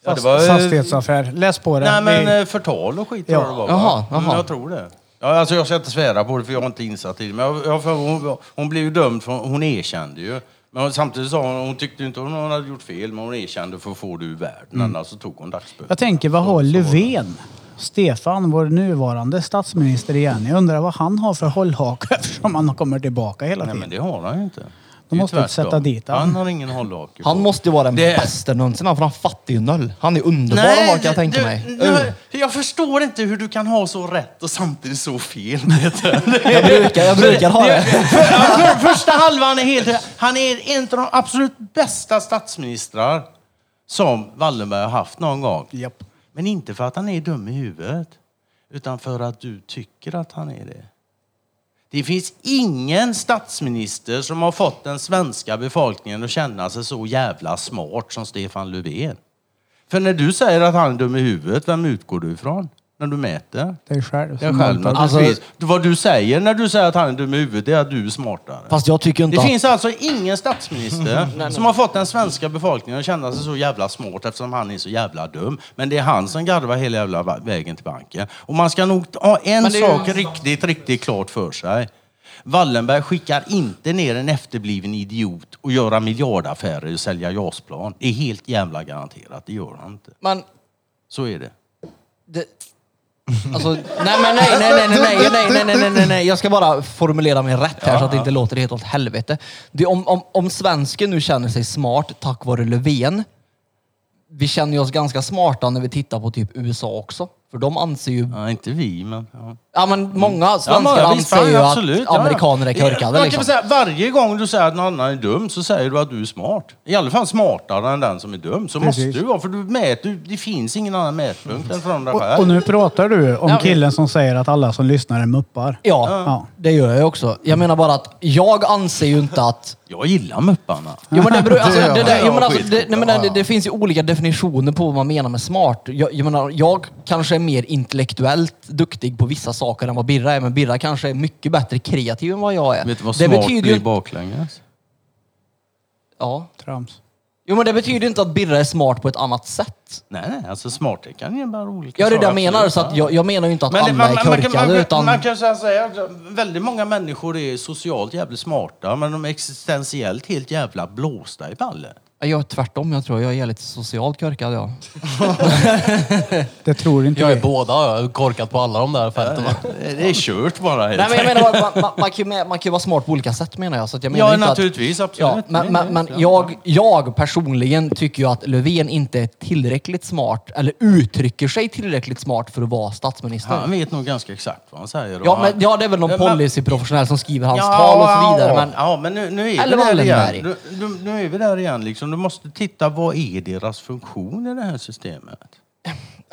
ja, det var, fastighetsaffär. Läs på det. Nej men Vi- eh, förtal och skit Ja. tror jag det var. Jaha? Mm, jaha. jag tror det. Ja, alltså jag ska inte svära på det för jag är inte insatt i det. Men jag, jag, för hon, hon blev ju dömd för hon erkände ju. Men samtidigt sa hon, hon tyckte inte hon hade gjort fel, men hon erkände för att få det ur världen. Annars så tog hon dagsböter. Jag tänker, vad har det. Löfven? Stefan, vår nuvarande statsminister igen. Jag undrar vad han har för hållhake eftersom han kommer tillbaka hela Nej tiden. men det har han ju inte. De Det är måste tvärtom. sätta dit han. Han har ingen hållhake på. Han måste ju vara den Det- bästa någonsin, för han fattar ju noll. Han är underbar att ha kan jag tänka du, mig. Du, jag förstår inte hur du kan ha så rätt och samtidigt så fel. Jag brukar, jag brukar ha det. För, för, första halvan är helt. Han är en av de absolut bästa statsministrar som Wallenberg har haft någon gång. Japp. Men inte för att han är dum i huvudet, utan för att du tycker att han är det. Det finns ingen statsminister som har fått den svenska befolkningen att känna sig så jävla smart som Stefan Löfven. För när du säger att han är dum i huvudet, vem utgår du ifrån? När du mäter? Dig själv. Jag själv antar- naturligtvis. Vad du säger när du säger att han är dum i huvudet, det är att du är smartare. Fast jag tycker inte Det att... finns alltså ingen statsminister som har fått den svenska befolkningen att känna sig så jävla smart eftersom han är så jävla dum. Men det är han som garvar hela jävla va- vägen till banken. Och man ska nog ha en det är ju- sak riktigt, riktigt klart för sig. Wallenberg skickar inte ner en efterbliven idiot och göra miljardaffärer och sälja JAS-plan. Det är helt jävla garanterat. Det gör han inte. Men Så är det. Det... Alltså, nej men nej, nej, nej, nej, nej, nej, nej, nej, nej, nej. Jag ska bara formulera mig rätt här så att det inte låter helt åt helvete. Det, om, om, om svensken nu känner sig smart tack vare Löfven. Vi känner ju oss ganska smarta när vi tittar på typ USA också. För de anser ju... Ja, inte vi, men... Ja. Ja men många Ja, svenskar visst, anser ju absolut, att ja. amerikaner är korkade Man kan liksom. säga, varje gång du säger att någon annan är dum så säger du att du är smart. I alla fall smartare än den som är dum. Så Precis. måste du vara, för du mäter, det finns ingen annan mätpunkt än från dig Och, själv. och nu pratar du om killen som säger att alla som lyssnar är muppar. Ja, Ja. det gör jag också. Jag menar bara att jag anser ju inte att Jag gillar Mupparna. Jo men det, beror, alltså, Det det, gör det, man. jo, men alltså, Ja, det, skit. nej, men det, det finns ju olika definitioner på vad man menar med smart. Jag, jag menar, jag kanske är mer intellektuellt duktig på vissa saker än vad Birra är, men Birra kanske är mycket bättre kreativ än vad jag är. Vet du vad det smart betyder blir baklänges? ja. Trams. Jo men det betyder inte att Birra är smart på ett annat sätt. Nej, nej, alltså smarthet kan ju bara olika Ja det är det jag menar, så att ja. jag, jag menar ju inte att Men det- alla man, är man, man, kan, korkade man, utan... man kan säga, säga också, väldigt många människor är socialt jävligt smarta men de är existentiellt helt jävla blåsta i ballen. Jag är tvärtom, jag tror jag är lite socialt korkad jag. Det tror inte Jag är vi. båda. Jag har korkat på alla de där fälten. Det är kört bara helt Nej men jag menar bara, att man, man, man, kan ju, man kan ju vara smart på olika sätt menar jag. Så att jag menar Ja, inte att- naturligtvis. Absolut. Ja, men, men, men ja. jag, jag personligen tycker ju att Löfven inte är tillräckligt smart, eller uttrycker sig tillräckligt smart för att vara statsminister. Han vet nog ganska exakt vad han säger. Ja, men, ja, det är väl någon policyprofessionell som skriver hans Ja, tal och så vidare. Men, ja, men nu, nu är Eller vi där igen. Du, du, nu är vi där igen. Liksom. Du måste titta, vad är deras funktion i det här systemet?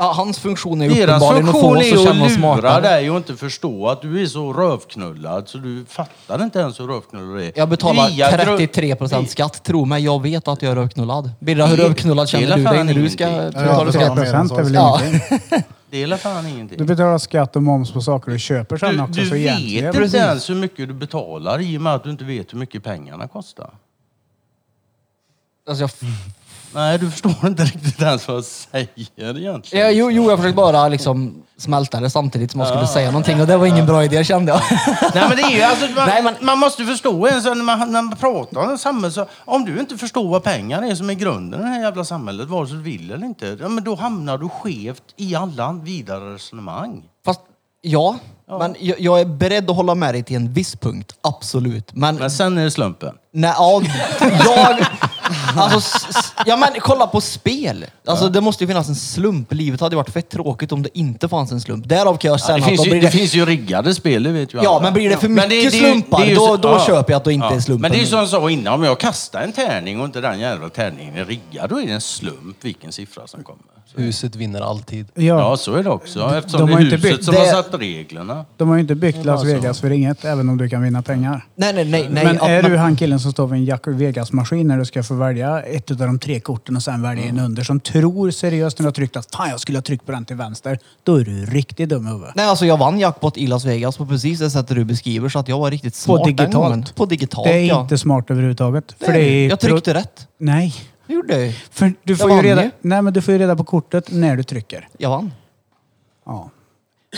Ja, hans funktion är ju Deras uppenbarligen att få funktion oss att är känna oss att lura smartare. dig och inte förstå att du är så rövknullad så du fattar inte ens hur rövknullad du är. Jag betalar Via gru- 33 procent skatt. Tro mig, jag vet att jag är rövknullad. Birra, hur rövknullad är känner du fan dig när du ska ingenting. Ja, betala det är skatt? mer än 3 procent är väl Ja. ingenting. Det är fan ingenting. Du betalar skatt och moms på saker du köper sen Du, också. du så vet egentligen. inte Precis. ens hur mycket du betalar i och med att du inte vet hur mycket pengarna kostar. Alltså, jag, Nej, du förstår inte riktigt ens vad jag säger egentligen. ja, jo, jo, jag försökte bara liksom smälta det samtidigt som jag skulle säga någonting och det var ingen bra idé kände jag. Nej men det är ju alltså, man, Nej, men- man måste förstå när man, när man pratar om samhället så om du inte förstår vad pengar är som är grunden i det här jävla samhället, vare sig du vill eller inte, ja, men då hamnar du skevt i alla vidare resonemang. Fast ja, men jag, jag är beredd att hålla med dig till en viss punkt. Absolut. Men, Men sen är det slumpen. Nej, ja, jag... Alltså, s- s- ja men kolla på spel. Alltså det måste ju finnas en slump. Livet hade ju varit fett tråkigt om det inte fanns en slump. Därav kan jag Ja, känna det, att finns då ju, blir det det... finns ju riggade spel, det vet ju Ja, alla. men blir det för Men mycket ju- slumpar, ju då- då köper jag att det inte är slumpen. Men det är ju som jag sa innan, om jag kastar en tärning och inte den jävla tärningen är riggad, då är det en slump vilken siffra som kommer. Så. Huset vinner alltid. Ja, Ja, så är det också. Eftersom de det är har inte huset byggt- som det- har satt reglerna. de har ju inte byggt Las. Vegas för inget, även om du kan vinna pengar. Nej, nej, nej. nej men ja, är du han killen som står vid en Jack Vegas-maskin när du ska få välja ett av de tre korten och sen välja en under som tror seriöst när du har tryckt att fan jag skulle ha tryckt på den till vänster. Då är du riktigt dum i huvudet. Nej, alltså jag vann jackpot i Las Vegas på precis det sättet du beskriver så att jag var riktigt smart den digitalt. gången. På digitalt. Det är ja. inte smart överhuvudtaget. För Nej, det är jag tryckte rätt. Nej. Jag gjorde det. För du får Jag ju reda... ju. Nej men du får ju reda på kortet när du trycker. Jag vann. Ja.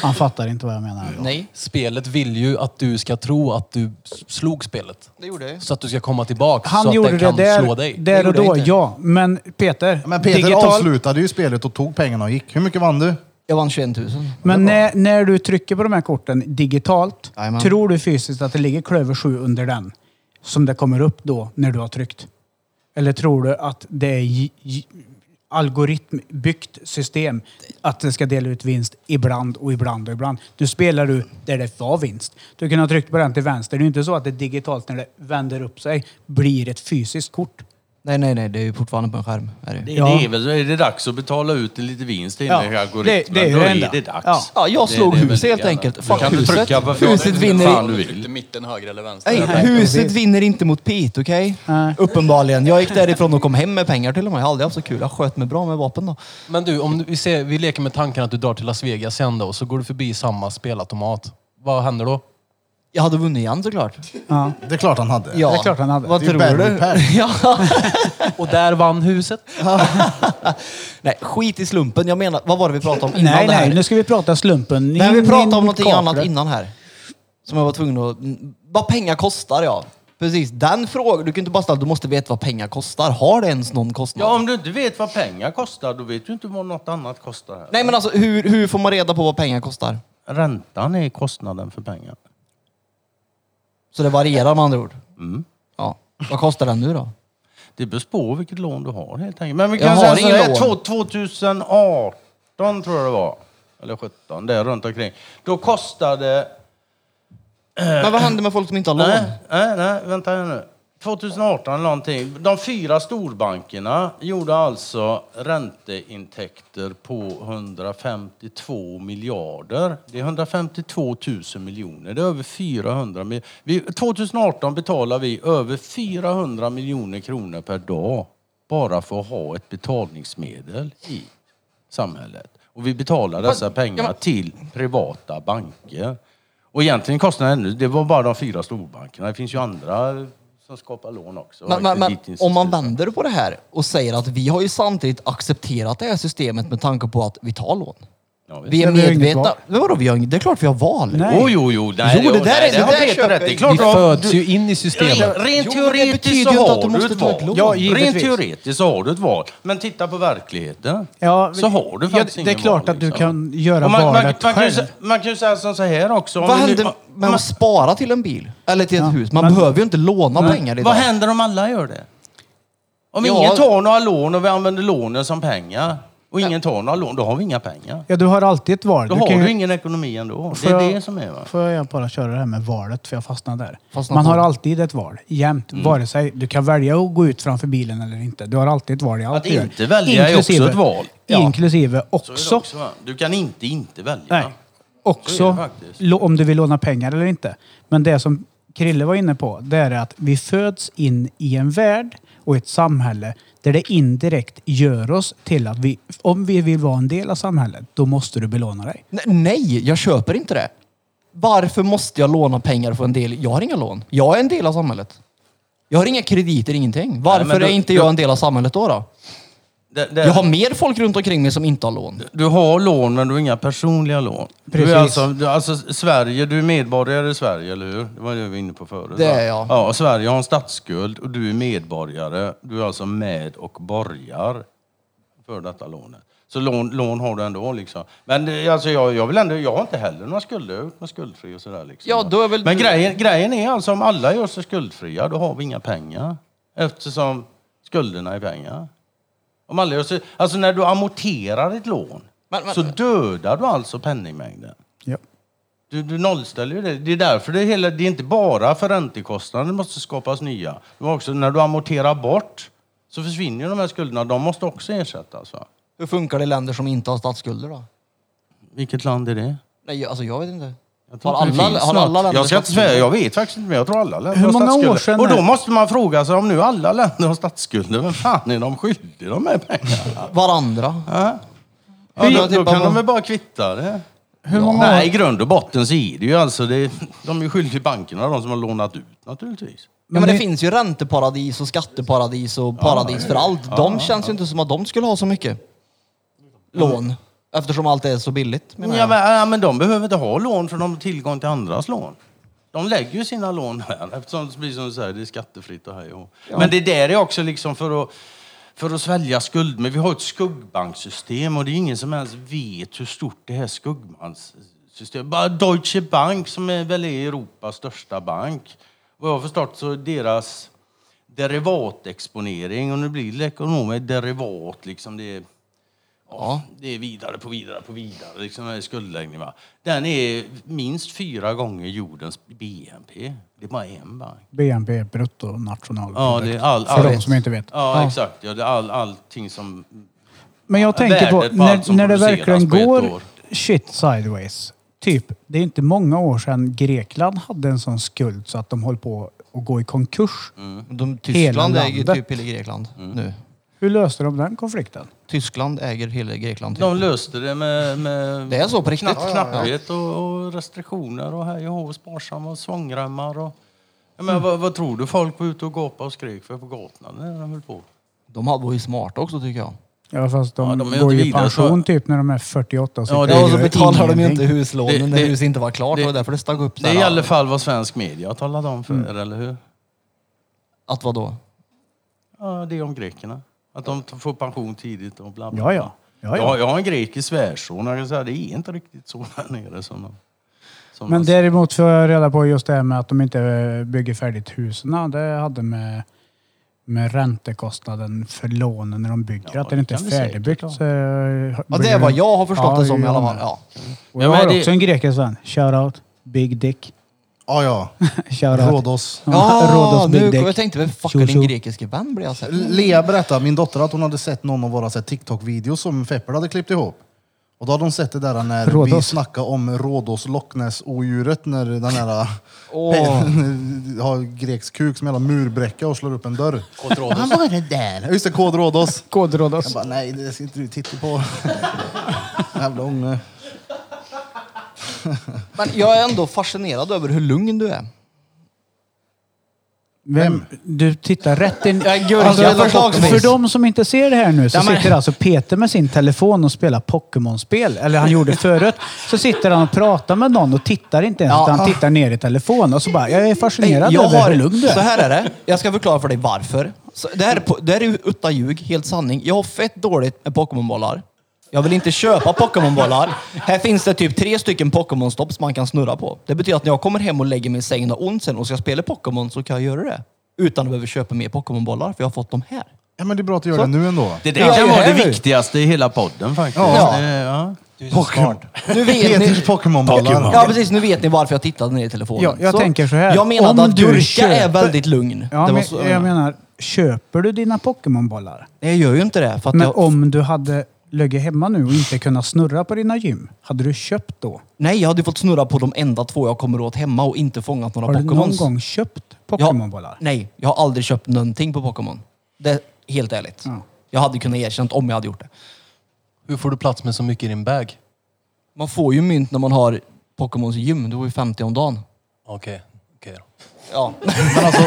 Han fattar inte vad jag menar. Nej, Spelet vill ju att du ska tro att du slog spelet. det gjorde jag. Så att du ska komma tillbaka. så Han att gjorde den det kan där, slå dig. där och gjorde jag då, inte. ja. Men Peter, Men Peter digital, avslutade ju spelet och tog pengarna och gick. Hur mycket vann du? Jag vann 21 000. men när, när du trycker på de här korten digitalt, Jajamän. tror du fysiskt att det ligger klöver 7 under den? Som det kommer upp då när du har tryckt? Eller tror du att det är j- j- algoritmbyggt system att det ska dela ut vinst ibland och ibland och ibland. Du spelar du där det var vinst. Du kan ha tryckt på den till vänster. Det är ju inte så att det digitalt när det vänder upp sig blir ett fysiskt kort. Nej, nej, nej. Det är ju fortfarande på en skärm. Är det. Det, Ja. det är väl är det dags att betala ut en liten vinst till Ja, ja, det- algoritmen. det är ju Då det är enda. det dags. Ja. Ja, jag Det- slog det är väl huset helt gärna. enkelt. Du Fuck kan inte huset. trycka på Huset vinner fan du vill. mitten, höger eller vänster. Nej, huset vinner inte mot Pete, okej? Nej. Uppenbarligen. Jag gick därifrån och kom hem med pengar till och med. Jag har aldrig haft så kul. Jag sköt mig bra med vapen då. Men du, om vi, ser, vi leker med tanken att du drar till Las Vegas sen då och så går du förbi samma spelautomat. Vad händer då? Jag hade vunnit igen såklart. Ja. Det är klart han hade. Ja, Det är klart han hade. Vad Det är ju tror du? ja. Och där vann huset. Nej, skit i slumpen. Jag menar, vad var det vi pratade om innan Nej, det här? nej, nu ska vi prata slumpen. Nej, vi pratade om någonting annat innan här. Som jag var tvungen att... mm, Vad pengar kostar, ja. Precis, den frågan. Du kan inte bara ställa, du måste veta vad pengar kostar. Har det ens någon kostnad? Ja, om du inte vet vad pengar kostar, då vet du inte vad något annat kostar. Nej, men alltså hur, hur får man reda på vad pengar kostar? Räntan är kostnaden för pengar. Så det varierar med andra ord? Mm. Ja. Vad kostar den nu då? Det beror på vilket lån du har helt enkelt. Men vi Jag kan har säga så ingen här, lån. två- 2018 tror jag det var. Eller 17, där runt omkring. Då kostade... Men vad händer med folk som inte har lån? Nej, nej, nej, vänta här nu. 2018 eller någonting. De fyra storbankerna gjorde alltså ränteintäkter på 152 miljarder. Det är 152 000 miljoner. Det är över 400 miljoner. 2018 betalar vi över 400 miljoner kronor per dag bara för att ha ett betalningsmedel i samhället. Och vi betalar dessa pengar till privata banker. Och egentligen kostnaden det var bara de fyra storbankerna. Det finns ju andra som skapar lån också. Men, men, men om man vänder på det här och säger att vi har ju samtidigt accepterat det här systemet med tanke på att vi tar lån. Ja, visst. Vi är Ja, vi har inget medvetna. val. Men vadå, vi har, inget- det är klart vi har val. Nej. Jo, jo, jo. Nej, Jo, det där nej, är- det har där Peter köper rätt i. jag. Klart Vi du har- föds du- ju in i systemet. Rent Jo, men det teoretiskt betyder så ju inte att har du måste ett ta ett val. lån. Ja, Rent givetvis. teoretiskt så har du ett val. Men titta på verkligheten. Ja, så har du ja, faktiskt Det är ingen klart val, att du liksom. kan göra Och valet man, kan ju, själv. sä- man kan ju säga som så här också. om Vad vi nu- händer med man- att spara till en bil? Eller till ett Ja, hus? Man men- behöver ju inte låna pengar idag. Vad händer om alla gör det? Om Ja. ingen tar några lån och vi använder lånen som pengar och ingen tar några lån, då har vi inga pengar. Ja, du har alltid ett val. Då du har kan ju- du ingen ekonomi ändå. Det Får är jag- det som är va. Får jag bara köra det här med valet, för jag fastnade där. Fastnade Man på har alltid ett val, jämt. Mm. Vare sig du kan välja att gå ut framför bilen eller inte. Du har alltid ett val i allt Att du gör. inte välja är också ett val. Ja. Inklusive Så är det också, också, va? Du kan inte inte välja. nej, Så är också det faktiskt. lo- om du vill låna pengar eller inte. Men det som Krille var inne på, det är att vi föds in i en värld och ett samhälle där det indirekt gör oss till att vi, om vi vill vara en del av samhället, då måste du belåna dig. Nej, Nej, jag köper inte det. Varför måste jag låna pengar för en del? Jag har inga lån. Jag är en del av samhället. Jag har inga krediter, ingenting. Varför men då- är inte jag en del av samhället då? då? Det, det, Jag har mer folk runt omkring mig som inte har lån. Du har lån men du har inga personliga lån. Du Precis. är alltså, du, alltså Sverige, du är medborgare i Sverige, eller hur? Det var det vi var inne på förut. Det va? är jag. Ja, Sverige har en statsskuld och du är medborgare. Du är alltså med och borgar för detta lånet. Så lån, lån har du ändå liksom. Men det, alltså jag, jag vill ändå, jag har inte heller några skulder. Jag mig skuldfri och sådär liksom. Ja, då är väl Men du- grejen, grejen är alltså om alla gör sig skuldfria, då har vi inga pengar. Eftersom skulderna är pengar. Om gör sig, alltså när du amorterar ett lån Men- men- så dödar du alltså penningmängden. Ja. Du, du nollställer ju det. Det är därför det hela, det är inte bara för räntekostnader det måste skapas nya. Var också när du amorterar bort så försvinner de här skulderna. De måste också ersättas. Va? Hur funkar det i länder som inte har statsskulder då? Vilket land är det? Nej, alltså jag vet inte. Har alla, har alla länder Jag ska inte säga, jag vet faktiskt inte, men jag tror alla länder Hur har många statsskulder. år sedan Och då måste man fråga sig, om nu alla länder har statsskulder, vem fan är de skyldiga de här pengarna? Varandra. Ja, Hur- ja, då, då kan vad- de väl bara kvitta det. Hur många Nej, i grund och botten så är det ju alltså, det, de är ju skyldiga till bankerna, de som har lånat ut naturligtvis. Ja, men det- det finns ju ränteparadis och skatteparadis och paradis för allt. De känns ju inte som att de skulle ha så mycket lån. Eftersom allt är så billigt menar Ja jag. men, ja, men de behöver inte ha lån för de har tillgång till andras lån. De lägger ju sina lån här eftersom det blir som du säger, det är skattefritt och hej och hå. Men det där är också liksom för att, för att svälja skuld. Men vi har ett skuggbanksystem och det är ingen som ens vet hur stort det här skuggbanksystemet Bara Deutsche Bank som är väl är Europas största bank. Vad jag har förstått så är deras derivatexponering, och nu blir det ekonomer, derivat liksom, det är Ja, det är vidare på vidare på vidare, liksom skuldläggningen. Va? Den är minst fyra gånger jordens BNP. Det är bara en bank. BNP, bruttonationalprodukt. Ja, det är all, För all, de som inte vet. Ja, exakt. Ja, det är all, allting som... Men jag tänker på, när, när det verkligen går år. shit sideways. Typ, det är inte många år sedan Grekland hade en sån skuld så att de höll på att gå i konkurs. Mm. De, Tyskland äger typ hela Grekland nu. Hur löste de den konflikten? Tyskland äger hela Grekland. Typ. De löste det med, med Det är så på riktigt. knapp, knapphet och, och restriktioner och hej och hå, sparsamma och svångremmar. Och, jag menar, vad, vad tror du folk var ute och gapade och skrek för på gatorna när de höll på? De var ju smarta också tycker jag. Ja fast de, Ja, de är går ju i pension så- typ när de är 48 och Ja, det- och så betalar de ju inte huslånen Det- när huset inte var klart. det- Det var därför det stack upp Det är i alla fall vad svensk media talat om för er, eller hur? Att vadå? Ja, det är om grekerna. Att de får pension tidigt och bla bla. Ja, ja. Ja, ja. Jag, jag har en grekisk svärson och jag kan säga det är inte riktigt så här nere som de... Som Men däremot får jag reda på just det här med att de inte bygger färdigt husen. Det hade med, med räntekostnaden för lånen när de bygger. Ja, att det inte är färdigbyggt. så, Ja, det är vad jag har förstått det som i alla fall. Ja. Och Ja, jag har också en grekisk vän. Shoutout. Big Dick. Ja, ja. Shoutout. Rhodos. Ja, Rhodos nu, Big Dick. jag tänkte, vem fuck Tjo, är tjo. din grekiske vän blir jag så här. Lea berättade, min dotter, att hon hade sett någon av våra så här TikTok-videos som Fepper hade klippt ihop. Och då hade hon sett det där när vi Rhodos. snackade om Rhodos Loch Ness-odjuret när den här Åh. har grekisk kuk som en jävla murbräcka och slår upp en dörr. Han var det där. Just det, kod Rhodos. Kod Rhodos. Jag bara, nej det ska inte du titta på. Jävla unge. Men jag är ändå fascinerad över hur lugn du är. Vem? Du tittar rätt in... Ja, gurka Alltså, förslagsvis. för de som inte ser det här nu så Ja, men- sitter alltså Peter med sin telefon och spelar Pokémon-spel. Eller han gjorde förut. Så sitter han och pratar med någon och tittar inte ens Ja. utan han tittar ner i telefonen. Och så bara, jag är fascinerad jag över har, hur lugn du Så är. här är det. Jag ska förklara för dig varför. Så det, här är på, det här är ju utta ljug, helt sanning. Jag har fett dåligt med Pokémonbollar. Jag vill inte köpa Pokémonbollar. Här finns det typ tre stycken Pokémon-stopp som man kan snurra på. Det betyder att när jag kommer hem och lägger mig i sängen och ont sen och ska spela Pokémon så kan jag göra det. Utan att behöva köpa mer Pokémonbollar, för jag har fått dem här. Ja men det är bra att du gör Så. det nu ändå. Det där Ja, kan det vara är det viktigaste i hela podden faktiskt. Ja. Det, ja. Pokémon. Nu vet ni... Peters Pokémonbollar. Ja precis, nu vet ni varför jag tittade ner i telefonen. Ja, jag tänker så här. Jag menade Om att du Gurka är köper- väldigt lugn. Ja, det var men, så, jag menar, köper du dina Pokémonbollar? Nej, jag gör ju inte det. För att Men jag, om du hade legat hemma nu och inte kunnat snurra på dina gym, hade du köpt då? Nej, jag hade fått snurra på de enda två jag kommer åt hemma och inte fångat några Har du någon Pokémons. gång köpt Pokémonbollar? Nej, jag har aldrig köpt någonting på Pokémon. Det är helt ärligt. Ja. Jag hade kunnat erkänna om jag hade gjort det. Hur får du plats med så mycket i din bag? Man får ju mynt när man har Pokémons gym. Du får ju 50 om dagen. Okej, okej då. Ja, Men alltså,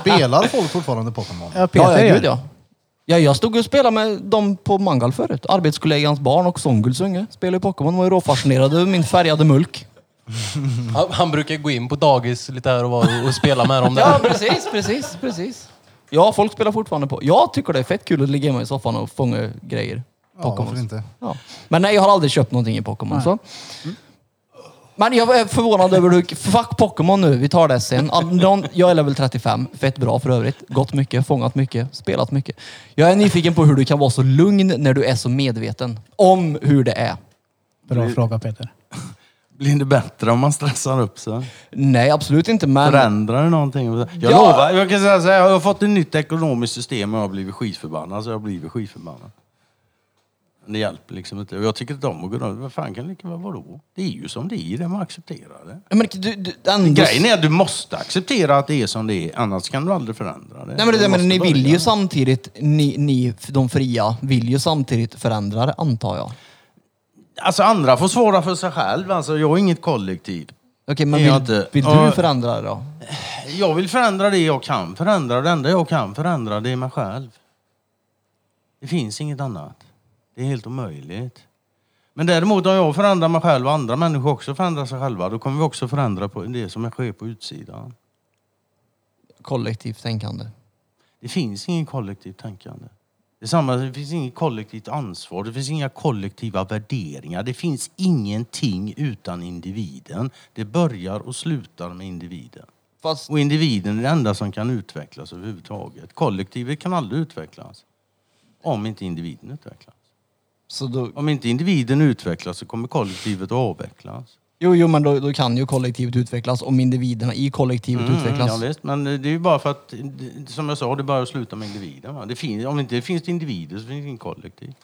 spelar folk fortfarande Pokémon? Ja, Peter ja, ja, gör gud det. ja. Ja. Jag stod och spelade med dem på Mangal förut. Arbetskollegans barn och Songuls unge spelade ju Pokémon. Var ju råfascinerade över min färgade mulk. Han, han brukar gå in på dagis lite här och, vara och spela med dem Ja, där. precis, precis, precis. Ja, folk spelar fortfarande på. Jag tycker det är fett kul att ligga hemma i soffan och fånga grejer. Ja, Pokémon. varför inte? Ja. Men nej, jag har aldrig köpt någonting i Pokémon. Så. Men jag är förvånad över hur... Fuck Pokémon nu, vi tar det sen. Någon- Jag är level 35, fett bra för övrigt. Gått mycket, fångat mycket, spelat mycket. Jag är nyfiken på hur du kan vara så lugn när du är så medveten om hur det är. Bra fråga Peter. Blir det bättre om man stressar upp sig? Nej, absolut inte, men... Förändrar det någonting? Jag Ja. lovar, jag kan säga så här, jag har fått ett nytt ekonomiskt system och jag har blivit skitförbannad. Så jag har blivit skitförbannad. Det hjälper liksom inte. Och jag tycker inte om att gå runt. Vad fan kan det lika väl vara då? Det är ju som det är, det man accepterar det. men du, du, ändå... Grejen är att du måste acceptera att det är som det är, annars kan du aldrig förändra det. Nej men, det, men ni vill börja. ju samtidigt, ni, ni, de fria, vill ju samtidigt förändra det, antar jag. Alltså andra får svara för sig själv, alltså jag är inget kollektiv. Okej, men vill, inte. vill du Ja. förändra det då? Jag vill förändra det jag kan förändra. Det enda jag kan förändra det är mig själv. Det finns inget annat. Det är helt omöjligt. Men däremot om jag förändrar mig själv och andra människor också förändrar sig själva, då kommer vi också förändra på det som sker på utsidan. Kollektivt tänkande. Det finns ingen kollektivt tänkande. Det, samma, det finns inget kollektivt ansvar, det finns inga kollektiva värderingar. Det finns ingenting utan individen. Det börjar och slutar med individen. Fast Och individen är det enda som kan utvecklas överhuvudtaget. Kollektivet kan aldrig utvecklas. Om inte individen utvecklas. Så då, Om inte individen utvecklas så kommer kollektivet att avvecklas. jo, jo, men då, då kan ju kollektivet utvecklas om individerna i kollektivet utvecklas. Mm, Ja, visst, men det är ju bara för att, som jag sa, det börjar och slutar med individen. Va? Det finns, om inte det finns individer så finns det ingen kollektiv.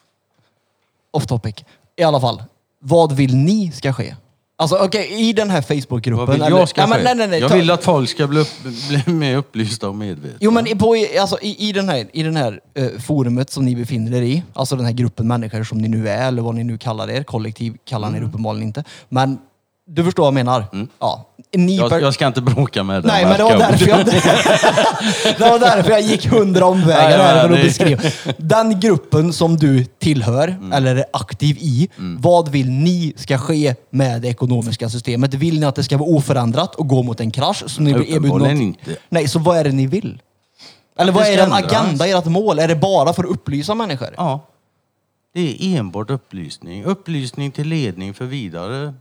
Off topic. I alla fall, vad vill ni ska ske? Alltså okej, i den här Facebookgruppen. Vad vill eller- jag ska nej, men, ske? nej, nej, nej, jag ta- vill att folk ska bli, upp, bli mer upplysta och medvetna. Jo men i- på, alltså, i, i den här, i den här eh, forumet som ni befinner er i, alltså den här gruppen människor som ni nu är, eller vad ni nu kallar er, kollektiv kallar Mm. ni er uppenbarligen inte. Men du förstår vad jag menar? Ja. Ni Jag, per- jag ska inte bråka med dig. Nej, men det var, därför jag, det var därför jag gick hundra omvägar här för att det- beskriva. Den gruppen som du tillhör, Mm. eller är aktiv i, vad vill ni ska ske med det ekonomiska systemet? Vill ni att det ska vara oförändrat och gå mot en krasch? Så ni blir erbjudna Uppenbarligen något? inte. Nej, så vad är det ni vill? Eller vad det är ska ändras. agenda, ert mål? Är det bara för att upplysa människor? Ja. Det är enbart upplysning. Upplysning till ledning för vidare.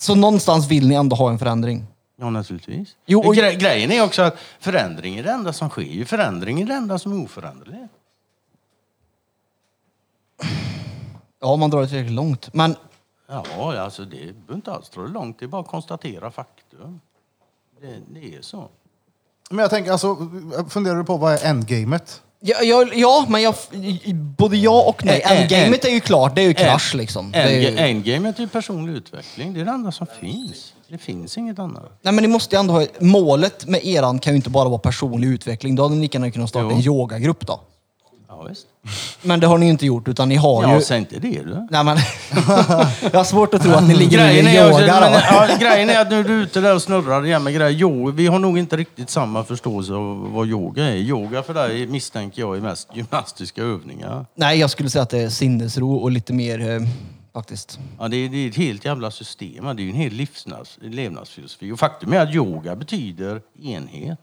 Så någonstans vill ni ändå ha en förändring? Ja, naturligtvis. Jo, och- Gre- grejen är också att förändring är det enda som sker. Förändring är det enda som är oföränderligt. Ja, man drar det tillräckligt långt. Men Ja, alltså det behöver inte alls dra det långt. Det är bara att konstatera faktum. Det, det är så. Men jag tänker, alltså, funderar du på vad är endgamet? Ja, ja, ja men jag, både ja och nej. En- en- Endgamet är ju klart, det är ju krasch liksom. Det är ju... Endga- Endgamet är ju personlig utveckling. Det är det enda som finns. Det finns inget annat. Nej men ni måste ju ändå ha, målet med eran kan ju inte bara vara personlig utveckling. Då hade ni lika gärna kunnat starta Jo. en yogagrupp då. Ja, visst. Men det har ni ju inte gjort utan ni har Ja, ju... säg inte det du. Nej men, jag har svårt att tro att ni ligger Grejen är, men, ja, grejen är att nu är du ute där och snurrar igen med grejer. Jo, vi har nog inte riktigt samma förståelse av vad yoga är. Yoga för dig misstänker jag är mest gymnastiska övningar. Nej, jag skulle säga att det är sinnesro och lite mer eh, faktiskt. Ja, det, är, det är ett helt jävla system. Det är ju en hel livsnads, levnadsfilosofi. Och faktum är att yoga betyder enhet.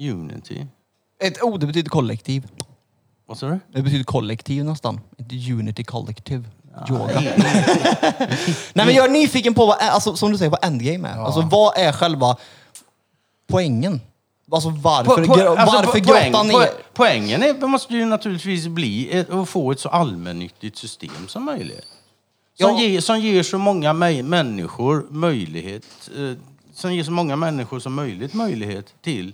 Unity. Ett, oh, det betyder kollektiv. Vad sa du? Det betyder kollektiv nästan. Inte unity kollektiv. Yoga. Nej, men jag är nyfiken på vad, alltså, som du säger, vad endgame är. Alltså vad är själva poängen? Alltså varför, Po- po- gro- alltså, varför po- poäng- grotta ner? po- Poängen är, måste ju naturligtvis bli ett, att få ett så allmännyttigt system som möjligt. Som, Ja. ger, som ger så många mä- människor möjlighet, eh, som ger så många människor som möjligt möjlighet till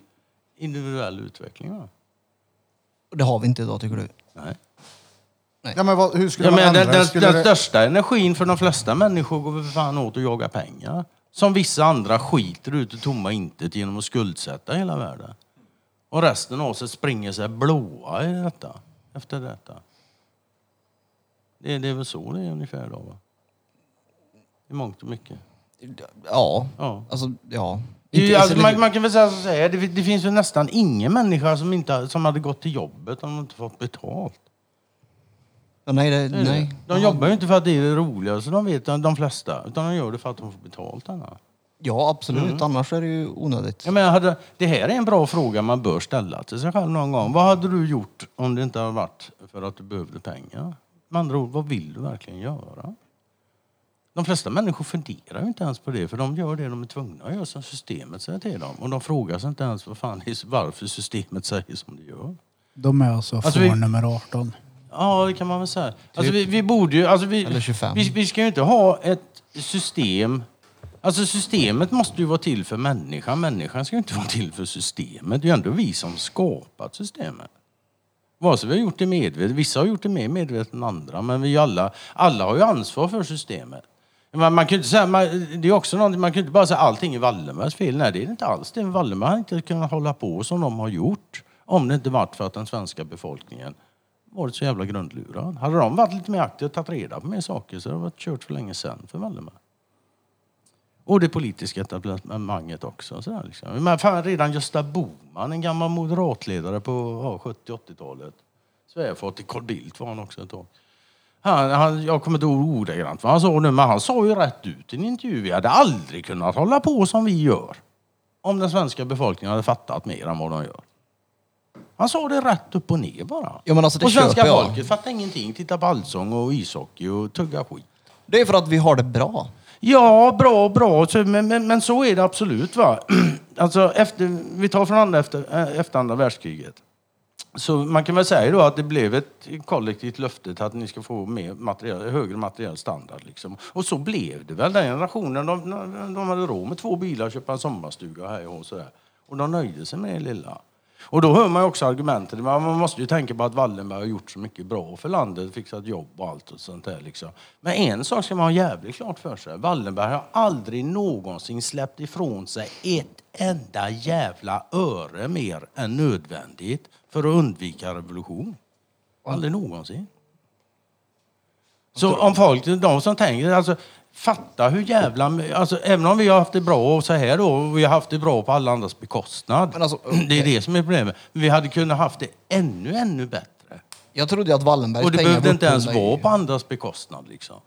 individuell utveckling. Va? Det har vi inte idag tycker du? Nej. Ja, men vad, hur skulle Ja, man men ändra den, det? den, Skulle den det? största energin för de flesta människor går väl för fan åt att jaga pengar. Som vissa andra skiter ut i tomma intet genom att skuldsätta hela världen. Och resten av sig springer sig blåa i detta, efter detta. Det, det är väl så det är ungefär då va? I mångt och mycket. Ja, Ja. alltså ja. Ju, Inte- alltså, man, man kan väl säga så här, det, det finns väl nästan ingen människa som, inte, som hade gått till jobbet om de inte fått betalt. Ja, nej, det, det. nej. De jobbar ju inte för att det är det roligaste de vet, de flesta. Utan de gör det för att de får betalt. Annars. Ja, absolut. Mm. Annars är det ju onödigt. Jag menar, hade, det här är en bra fråga man bör ställa till sig själv någon gång. Vad hade du gjort om det inte hade varit för att du behövde pengar? Med andra ord, vad vill du verkligen göra? De flesta människor funderar ju inte ens på det, för de gör det de är tvungna att göra som systemet säger till dem. Och de frågar sig inte ens vad fan, varför systemet säger som det gör. De är alltså, Alltså, får vi- nummer 18. Ja, det kan man väl säga. Alltså, vi, vi borde ju... Alltså, vi, Eller 25. Vi, vi ska ju inte ha ett system... Alltså systemet måste ju vara till för människan. Människan ska ju inte vara till för systemet. Det är ju ändå vi som skapat systemet. Vare sig vi har gjort det medvetet, vissa har gjort det mer medvetet än andra, men vi alla, alla har ju ansvar för systemet. Man, man kan inte säga, man, det är också någonting, man kan inte bara säga allting är Wallenbergs fel. Nej, det är det inte alls. Det är Wallenberg har inte kunnat hålla på som de har gjort om det inte varit för att den svenska befolkningen varit så jävla grundlurad. Hade de varit lite mer aktiva och tagit reda på mer saker så hade det varit kört för länge sedan för Wallenberg. Och det politiska etablissemanget också. Så där liksom. Men fan, redan Gösta Bohman, en gammal moderatledare på ja, 70-80-talet. Svärfar till Carl Bildt var han också ett tag. Han, han, jag kommer inte ihåg ordagrant vad han sa nu, men han sa ju rätt ut i en intervju. Vi hade aldrig kunnat hålla på som vi gör. Om den svenska befolkningen hade fattat mer än vad de gör. Han sa det rätt upp och ner bara. Ja, men alltså, det och svenska köper jag. folket fattar ingenting. Titta på allsång och ishockey och tugga skit. Det är för att vi har det bra. Ja, bra, bra. Men, men, men så är det absolut. va. Alltså, efter, vi tar från andra efter, eh, efter andra världskriget. Så man kan väl säga då att det blev ett kollektivt löfte till att ni ska få mer materiell, högre materiell standard. Liksom. Och så blev det väl. Den generationen, de, de hade råd med två bilar och köpa en sommarstuga här och sådär. Och de nöjde sig med det lilla. Och då hör man ju också argumentet. Man måste ju tänka på att Wallenberg har gjort så mycket bra för landet, fixat jobb och allt och sånt där. Liksom. Men en sak ska man ha jävligt klart för sig. Wallenberg har aldrig någonsin släppt ifrån sig ett enda jävla öre mer än nödvändigt för att undvika revolution. Aldrig någonsin. Så om folk, de som tänker, alltså fatta hur jävla, alltså även om vi har haft det bra och så här då, och vi har haft det bra på alla andras bekostnad. Alltså, Det är det som är problemet. Vi hade kunnat haft det ännu, ännu bättre. Jag trodde att Wallenbergs Och det behövde inte ens vara på andras bekostnad liksom.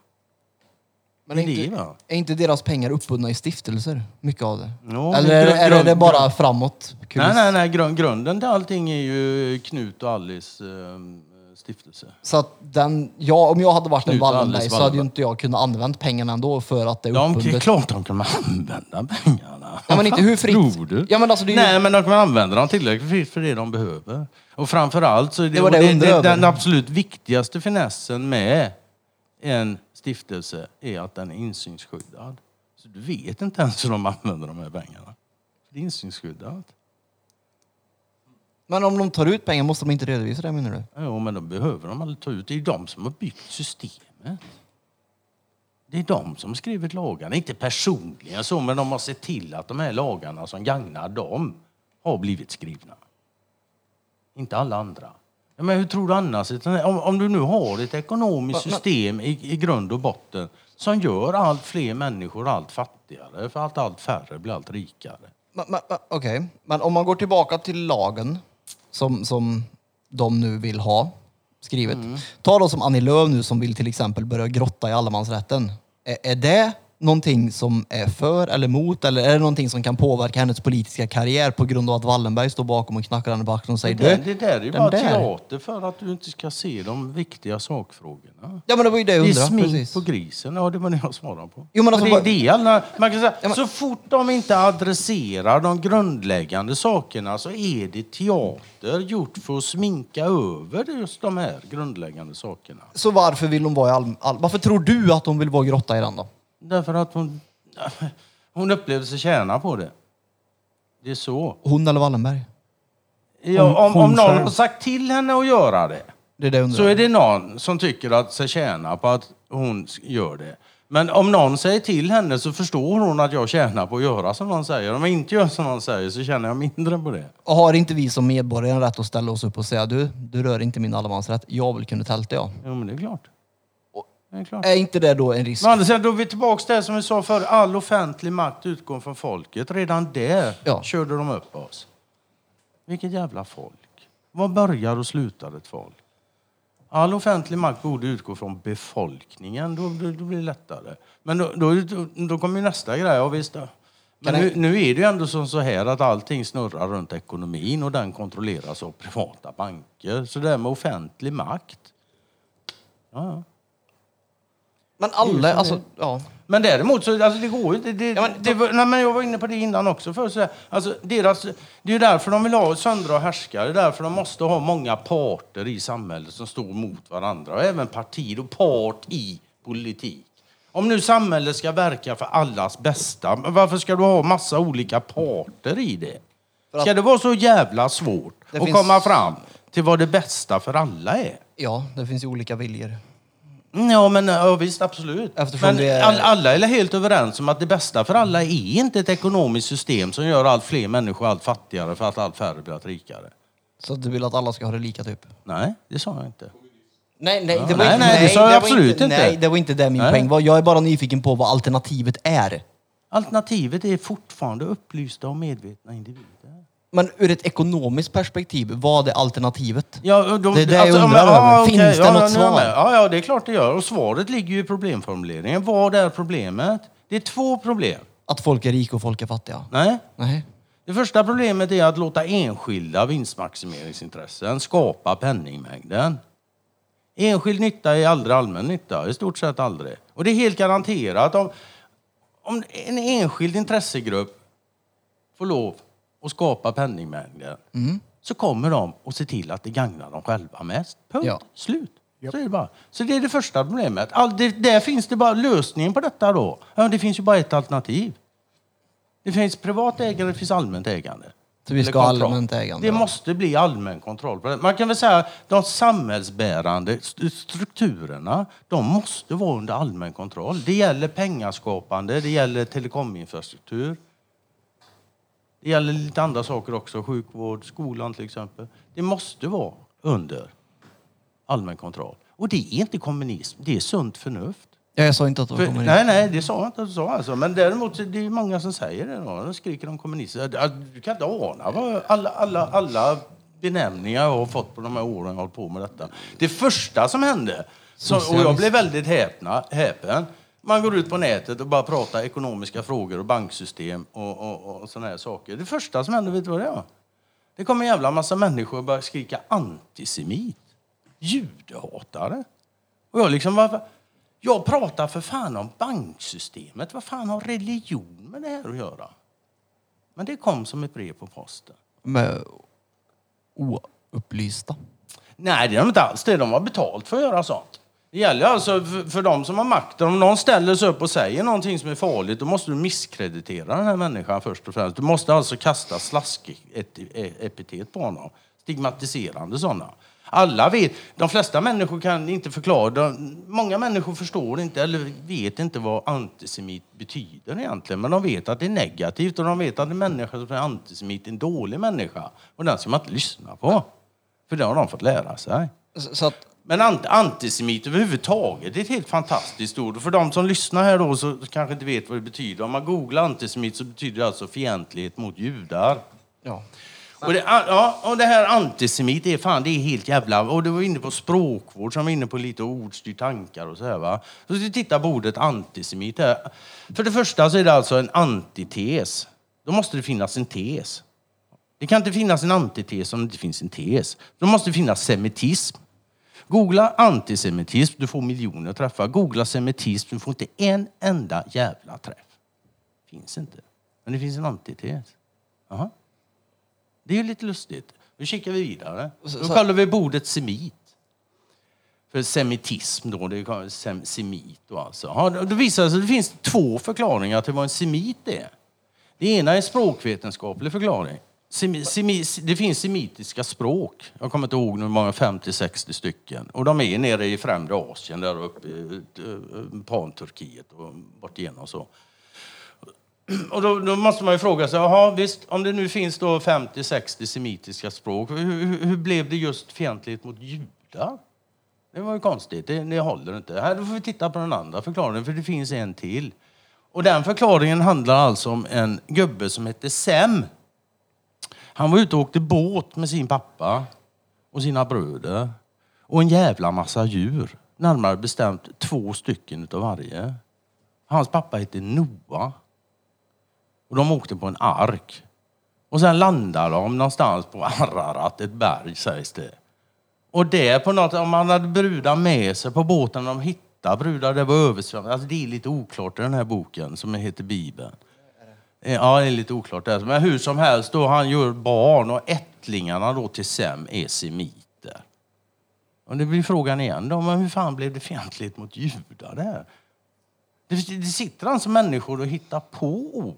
Men det är inte, det, är inte deras pengar uppbundna i stiftelser? Mycket av det. Jo, Eller är, grund- är det, det grund- bara grund- framåt? Nej, nej, nej. Grund, grunden till allting är ju Knut och Alice eh, stiftelse. Så att den, ja, om jag hade varit en Knut och Wallenberg så hade ju inte jag kunnat använda pengarna ändå för att det är De, det är uppbundet. klart de kan använda pengarna. Ja, men inte hur fritt. Tror du? Ja, men alltså, det ju- Nej, men de kan använda dem tillräckligt fritt för det de behöver. Och framförallt så är det, Det det över. den absolut viktigaste finessen med en stiftelse är att den är insynsskyddad. Så du vet inte ens hur de använder de här pengarna. Det är insynsskyddat. Men om de tar ut pengar måste de inte redovisa det menar du? Jo, men de behöver de aldrig ta ut. Det är de som har byggt systemet. Det är de som har skrivit lagarna. Inte personligen så, men de har sett till att de här lagarna som gagnar dem har blivit skrivna. Inte alla andra. Ja, Men hur tror du annars? Om, om du nu har ett ekonomiskt system i, i grund och botten som gör allt fler människor allt fattigare för att allt färre blir allt rikare. Men, men, men, Okej, men om man går tillbaka till lagen som, som de nu vill ha skrivet. Mm. Ta då som Annie Lööf nu som vill till exempel börja grotta i allemansrätten. Är, är det någonting som är för eller emot eller är det någonting som kan påverka hennes politiska karriär på grund av att Wallenberg står bakom och knackar henne på axeln och säger Det, där- det där är ju bara där." teater för att du inte ska se de viktiga sakfrågorna. Ja men det var ju det jag Det är undrade. smink Precis. på grisen, ja det var det jag svarade på. Jo, men alltså, det, vad- det är alla, man kan säga, men- Så fort de inte adresserar de grundläggande sakerna så är det teater gjort för att sminka över just de här grundläggande sakerna. Så varför vill hon vara i all, all, Varför tror du att hon vill vara grotta i den då? Därför att hon, hon upplevde sig tjäna på det. Det är så. Hon eller Wallenberg? Ja, om, om någon har sagt till henne att göra det Det är det jag undrar. så är det någon som tycker att sig tjäna på att hon gör det. Men om någon säger till henne så förstår hon att jag tjänar på att göra som någon säger. Om jag inte gör som någon säger så känner jag mindre på det. Och har inte vi som medborgare rätt att ställa oss upp och säga du, du rör inte min allemansrätt. Jag vill kunna tälta ja. Jo, men det är klart. Det är klart. Är inte det då en risk? Men andra då är vi tillbaka till det som vi sa förr. All offentlig makt utgår från folket. Redan där Ja. körde de upp oss. Vilket jävla folk. Var börjar och slutar ett folk? All offentlig makt borde utgå från befolkningen. Då, då, då blir det lättare. Men då, då, då, kommer ju nästa grej. Ja, visst. Men nu, nu är det ju ändå som så här att allting snurrar runt ekonomin och den kontrolleras av privata banker. Så det här med offentlig makt. Ja. Men alla, alltså, ja. Men däremot så, alltså det går ju inte. Det, Ja, men- det, var- nej, men jag var inne på det innan också. För så här, alltså deras, det är ju därför de vill ha söndra och härska. Det är därför de måste ha många parter i samhället som står mot varandra. Och även partier och part i politik. Om nu samhället ska verka för allas bästa, men varför ska du ha massa olika parter i det? För att- Ska det vara så jävla svårt Det att finns- komma fram till vad det bästa för alla är? ja, det finns ju olika viljor. Ja, men ja, visst, absolut. Eftersom men det är- all, alla är helt överens om att det bästa för alla är inte ett ekonomiskt system som gör allt fler människor allt fattigare för att allt färre blir allt rikare. Så du vill att alla ska ha det lika typ? Nej, det sa jag inte. Nej, nej, Ja, nej, nej, det sa jag var absolut inte. Nej, det var inte det min Nej. poäng var. Jag är bara nyfiken på vad alternativet är. Alternativet är fortfarande upplysta och medvetna individer. Men ur ett ekonomiskt perspektiv, vad är alternativet? Ja, de, Det är det jag ja, undrar men- över. ja, Finns okej, det ja, något ja, jag svar? Ja, ja, det är klart det gör. Och svaret ligger ju i problemformuleringen. Vad är problemet? Det är två problem. Att folk är rika och folk är fattiga? Nej. Nej. Det första problemet är att låta enskilda vinstmaximeringsintressen skapa penningmängden. Enskild nytta är aldrig allmän nytta, i stort sett aldrig. Och det är helt garanterat om, om en enskild intressegrupp får lov att skapa penningmängden så kommer de att se till att det gagnar dem själva mest. Punkt. Ja. Slut. Så är det bara. Så det är det första problemet. All, det, där finns det bara lösningen på detta då. Ja, det finns ju bara ett alternativ. Det finns privat ägande, det finns allmänt ägande. Så vi ska allmänt ägande, Det måste bli allmän kontroll på det. Man kan väl säga de samhällsbärande st- strukturerna, de måste vara under allmän kontroll. Det gäller pengaskapande, det gäller telekominfrastruktur. Det gäller lite andra saker också, sjukvård, skolan till exempel. Det måste vara under allmän kontroll. Och det är inte kommunism, det är sunt förnuft. Ja, Jag sa inte att det var kommunism. nej, nej, det sa jag inte att du sa alltså. Men däremot det är många som säger det. Då. De skriker om kommunister. Du kan inte ana vad alla, alla, alla benämningar jag har fått på de här åren jag har hållit på med detta. Det första som hände, som, och jag blev väldigt häpna, häpen, man går ut på nätet och bara pratar ekonomiska frågor och banksystem och, och, och såna här saker. Det första som hände, vet du vad det var? Det kom en jävla massa människor och började skrika antisemit. Judehatare. Och jag liksom, varför? Jag pratar för fan om banksystemet. Vad fan har religion med det här att göra? Men det kom som ett brev på posten. Med oupplysta. Nej, det är de inte alls det. De har betalt för att göra sånt. Det gäller alltså för, för de som har makten. Om någon ställer sig upp och säger någonting som är farligt, då måste du misskreditera den här människan först och främst. Du måste alltså kasta slask-epitet på honom. Stigmatiserande sådana. Alla vet, de flesta människor kan inte förklara, de, många människor förstår inte eller vet inte vad antisemit betyder egentligen. Men de vet att det är negativt och de vet att en människa som är antisemit är en dålig människa. Och den ska man inte lyssna på. För det har de fått lära sig. Så så att, men ant antisemit överhuvudtaget det är ett helt fantastiskt ord. Och för de som lyssnar här då så kanske inte vet vad det betyder. Om man googlar antisemit så betyder det alltså fientlighet mot judar. ja. Och det, ja, och det här antisemit är fan, det är helt jävla... Och du var inne på språkvård, som var inne på lite ordstyr tankar och så här va. Så ska vi titta på ordet antisemit här. För det första så är det alltså en antites. Då måste det finnas en tes. Det kan inte finnas en antites om det inte finns en tes. Då måste det finnas semitism. Googla antisemitism, du får miljoner träffar. Googla semitism, du får inte en enda jävla träff. Finns inte. Men det finns en antites. Aha. Det är ju lite lustigt. Nu kikar vi vidare. Då kollar vi på ordet semit. För semitism då, det är sem, semit då alltså. Ja, då visar det sig att det finns två förklaringar till vad en semit är. Det ena är en språkvetenskaplig förklaring. Semi, semi, det finns semitiska språk. Jag kommer inte ihåg hur många, 50-60 stycken. Och de är nere i främre Asien, där uppe i Panturkiet Pan-Turkiet och bort igenom så. Och då, då måste man ju fråga sig, aha, visst, om det nu finns då 50-60 semitiska språk, hur, hur, blev det just fientlighet mot judar? Det var ju konstigt, det, det håller inte. Här då får vi titta på den andra förklaringen, för det finns en till. Och den förklaringen handlar alltså om en gubbe som hette Sem. Han var ute och åkte båt med sin pappa och sina bröder. Och en jävla massa djur. Närmare bestämt två stycken utav varje. Hans pappa hette Noa. Och de åkte på en ark. Och sen landade de någonstans på Ararat, ett berg sägs det. Och det på något, om man hade brudar med sig på båten, de hittade brudar, det var översvämmat. Alltså det är lite oklart i den här boken som heter Bibeln. Eh, Ja, det är lite oklart där. Men hur som helst, då han gör barn och ättlingarna då till Sem är semiter. Och det blir frågan igen då, men hur fan blev det fientlighet mot judar där? Det, det sitter alltså människor och hittar på ord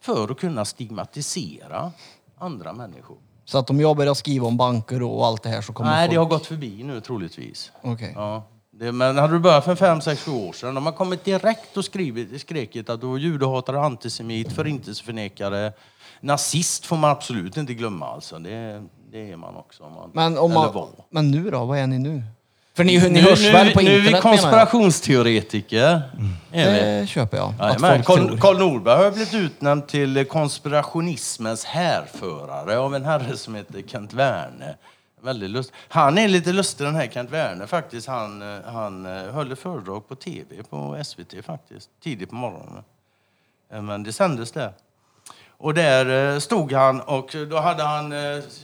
för att kunna stigmatisera andra människor. Så att om jag börjar skriva om banker och allt det här så kommer Nej, folk... det har gått förbi nu troligtvis. Okej. Ja. Det, men hade du börjat för fem, sex, sju år sedan, de har kommit direkt och skrivit, skrikit att du är judehatare, antisemit, förintelseförnekare. Nazist får man absolut inte glömma alltså. Det, det är man också. Man, Men, om man, var. men nu då? Vad är ni nu? För ni, ni Nu, hörs nu, väl på nu är vi internet konspirationsteoretiker. Vi? Det köper jag. Karl Norberg har blivit utnämnd till konspirationismens härförare av en herre som heter Kent Werne. Väldigt lust. Han är lite lustig den här Kent Werne faktiskt. Han, eh, han eh, höll ett föredrag på tv på SVT faktiskt, tidigt på morgonen. Eh, men det sändes där. Och där stod han och då hade han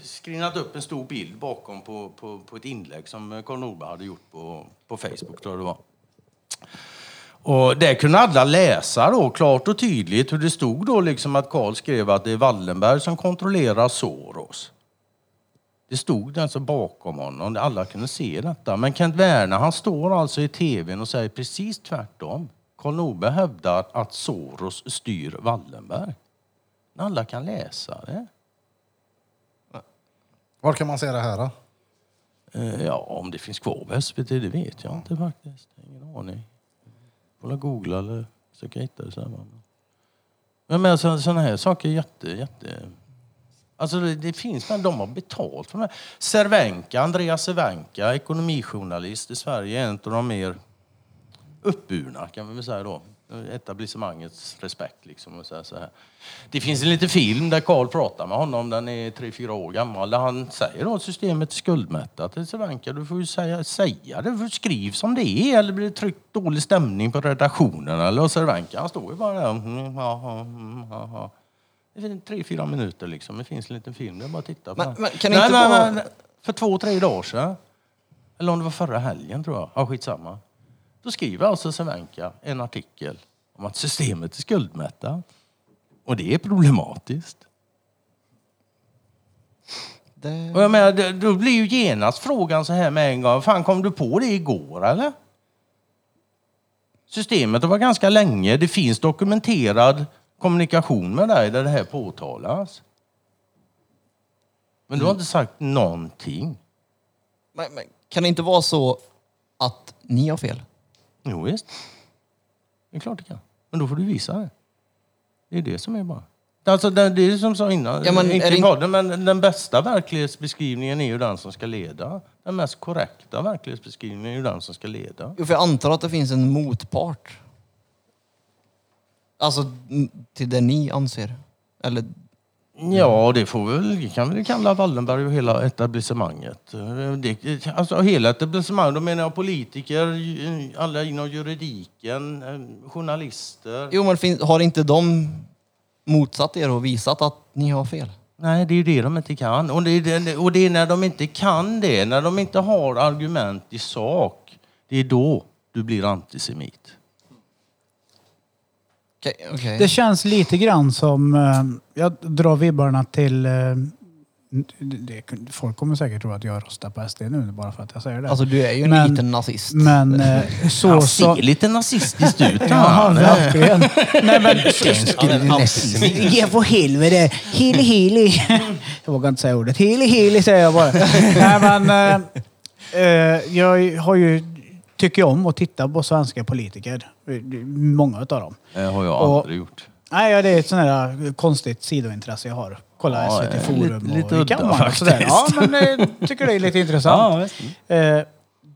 skrinat upp en stor bild bakom på, på, på ett inlägg som Karl Norberg hade gjort på, på Facebook tror jag det var. Och där kunde alla läsa då klart och tydligt hur det stod då liksom att Karl skrev att det är Wallenberg som kontrollerar Soros. Det stod alltså bakom honom, alla kunde se detta. Men Kent Werner han står alltså i tvn och säger precis tvärtom. Karl Norberg hävdar att Soros styr Wallenberg. Alla kan läsa det. Var kan man se det här då? Eh, Ja, om det finns kvar på SVT, det vet jag inte faktiskt. Ingen aning. Får googla eller försöka hitta det. Men, men alltså, sådana här saker är jätte, jätte... Alltså det, det finns, men de har betalt för mig. här. Cervenka, Andreas Cervenka, ekonomijournalist i Sverige, är en av de mer uppburna kan vi väl säga då. Etablissemangets respekt liksom. Och så här, så här. Det finns en liten film där Karl pratar med honom, den är tre fyra år gammal, där han säger då att systemet är skuldmättat till Cervenka. Du får ju säga, säga det, för skriv som det är eller blir det tryckt dålig stämning på redaktionen. Eller och Cervenka, han står ju bara där. Mm, ja, ja, mm, ja, tre, fyra minuter liksom. Det finns en liten film, det är bara att titta på Men- men kan Nej, inte men- vara- men- För två, tre dagar sedan. Eller om det var förra helgen tror jag. Ja, skitsamma. Då skriver alltså Cervenka en artikel om att systemet är skuldmättat. Och det är problematiskt. Det... Och jag menar, då blir ju genast frågan så här med en gång. Fan, kom du på det igår eller? Systemet har varit ganska länge. Det finns dokumenterad kommunikation med dig där det här påtalas. Men du har inte sagt någonting. Men, men, kan det inte vara så att ni har fel? Jo, visst. Det är klart det kan. Men då får du visa det. Det är det som är bara. Alltså, det det är som jag sa innan, Ja, men inte är det podden, men den bästa verklighetsbeskrivningen är ju den som ska leda. Den mest korrekta verklighetsbeskrivningen är ju den som ska leda. Jo, för jag antar att det finns en motpart. Alltså till det ni anser. Eller Ja, det får vi väl, vi kan väl kalla Wallenberg och hela etablissemanget. Det, alltså hela etablissemanget, då menar jag politiker, alla inom juridiken, eh, journalister. Jo, men fin- har inte de motsatt er och visat att ni har fel? Nej, det är ju det de inte kan. Och det, är det, och det är när de inte kan det, när de inte har argument i sak, det är då du blir antisemit. Okej, okej. Det känns lite grann som... eh, Jag drar vibbarna till... eh, det, folk kommer säkert tro att jag röstar på SD nu bara för att jag säger det. Alltså du är ju en Men- liten nazist. men eh, så... Han så ser lite nazistiskt ut. ja, han. verkligen. Nej men... Ge för helvete! Heli heli! Jag vågar inte säga ordet. Heli heli säger jag bara. Nej men... eh, eh, jag har ju... Tycker ju om att titta på svenska politiker. Många utav dem. Det har jag Och- aldrig gjort. Nej, ja, det är ett sånt här konstigt sidointresse jag har. Kolla Ja, SVT eh, Forum lite- lite och kammaren och sådär. faktiskt. Ja, men eh, tycker det är lite intressant. Ja. Eh,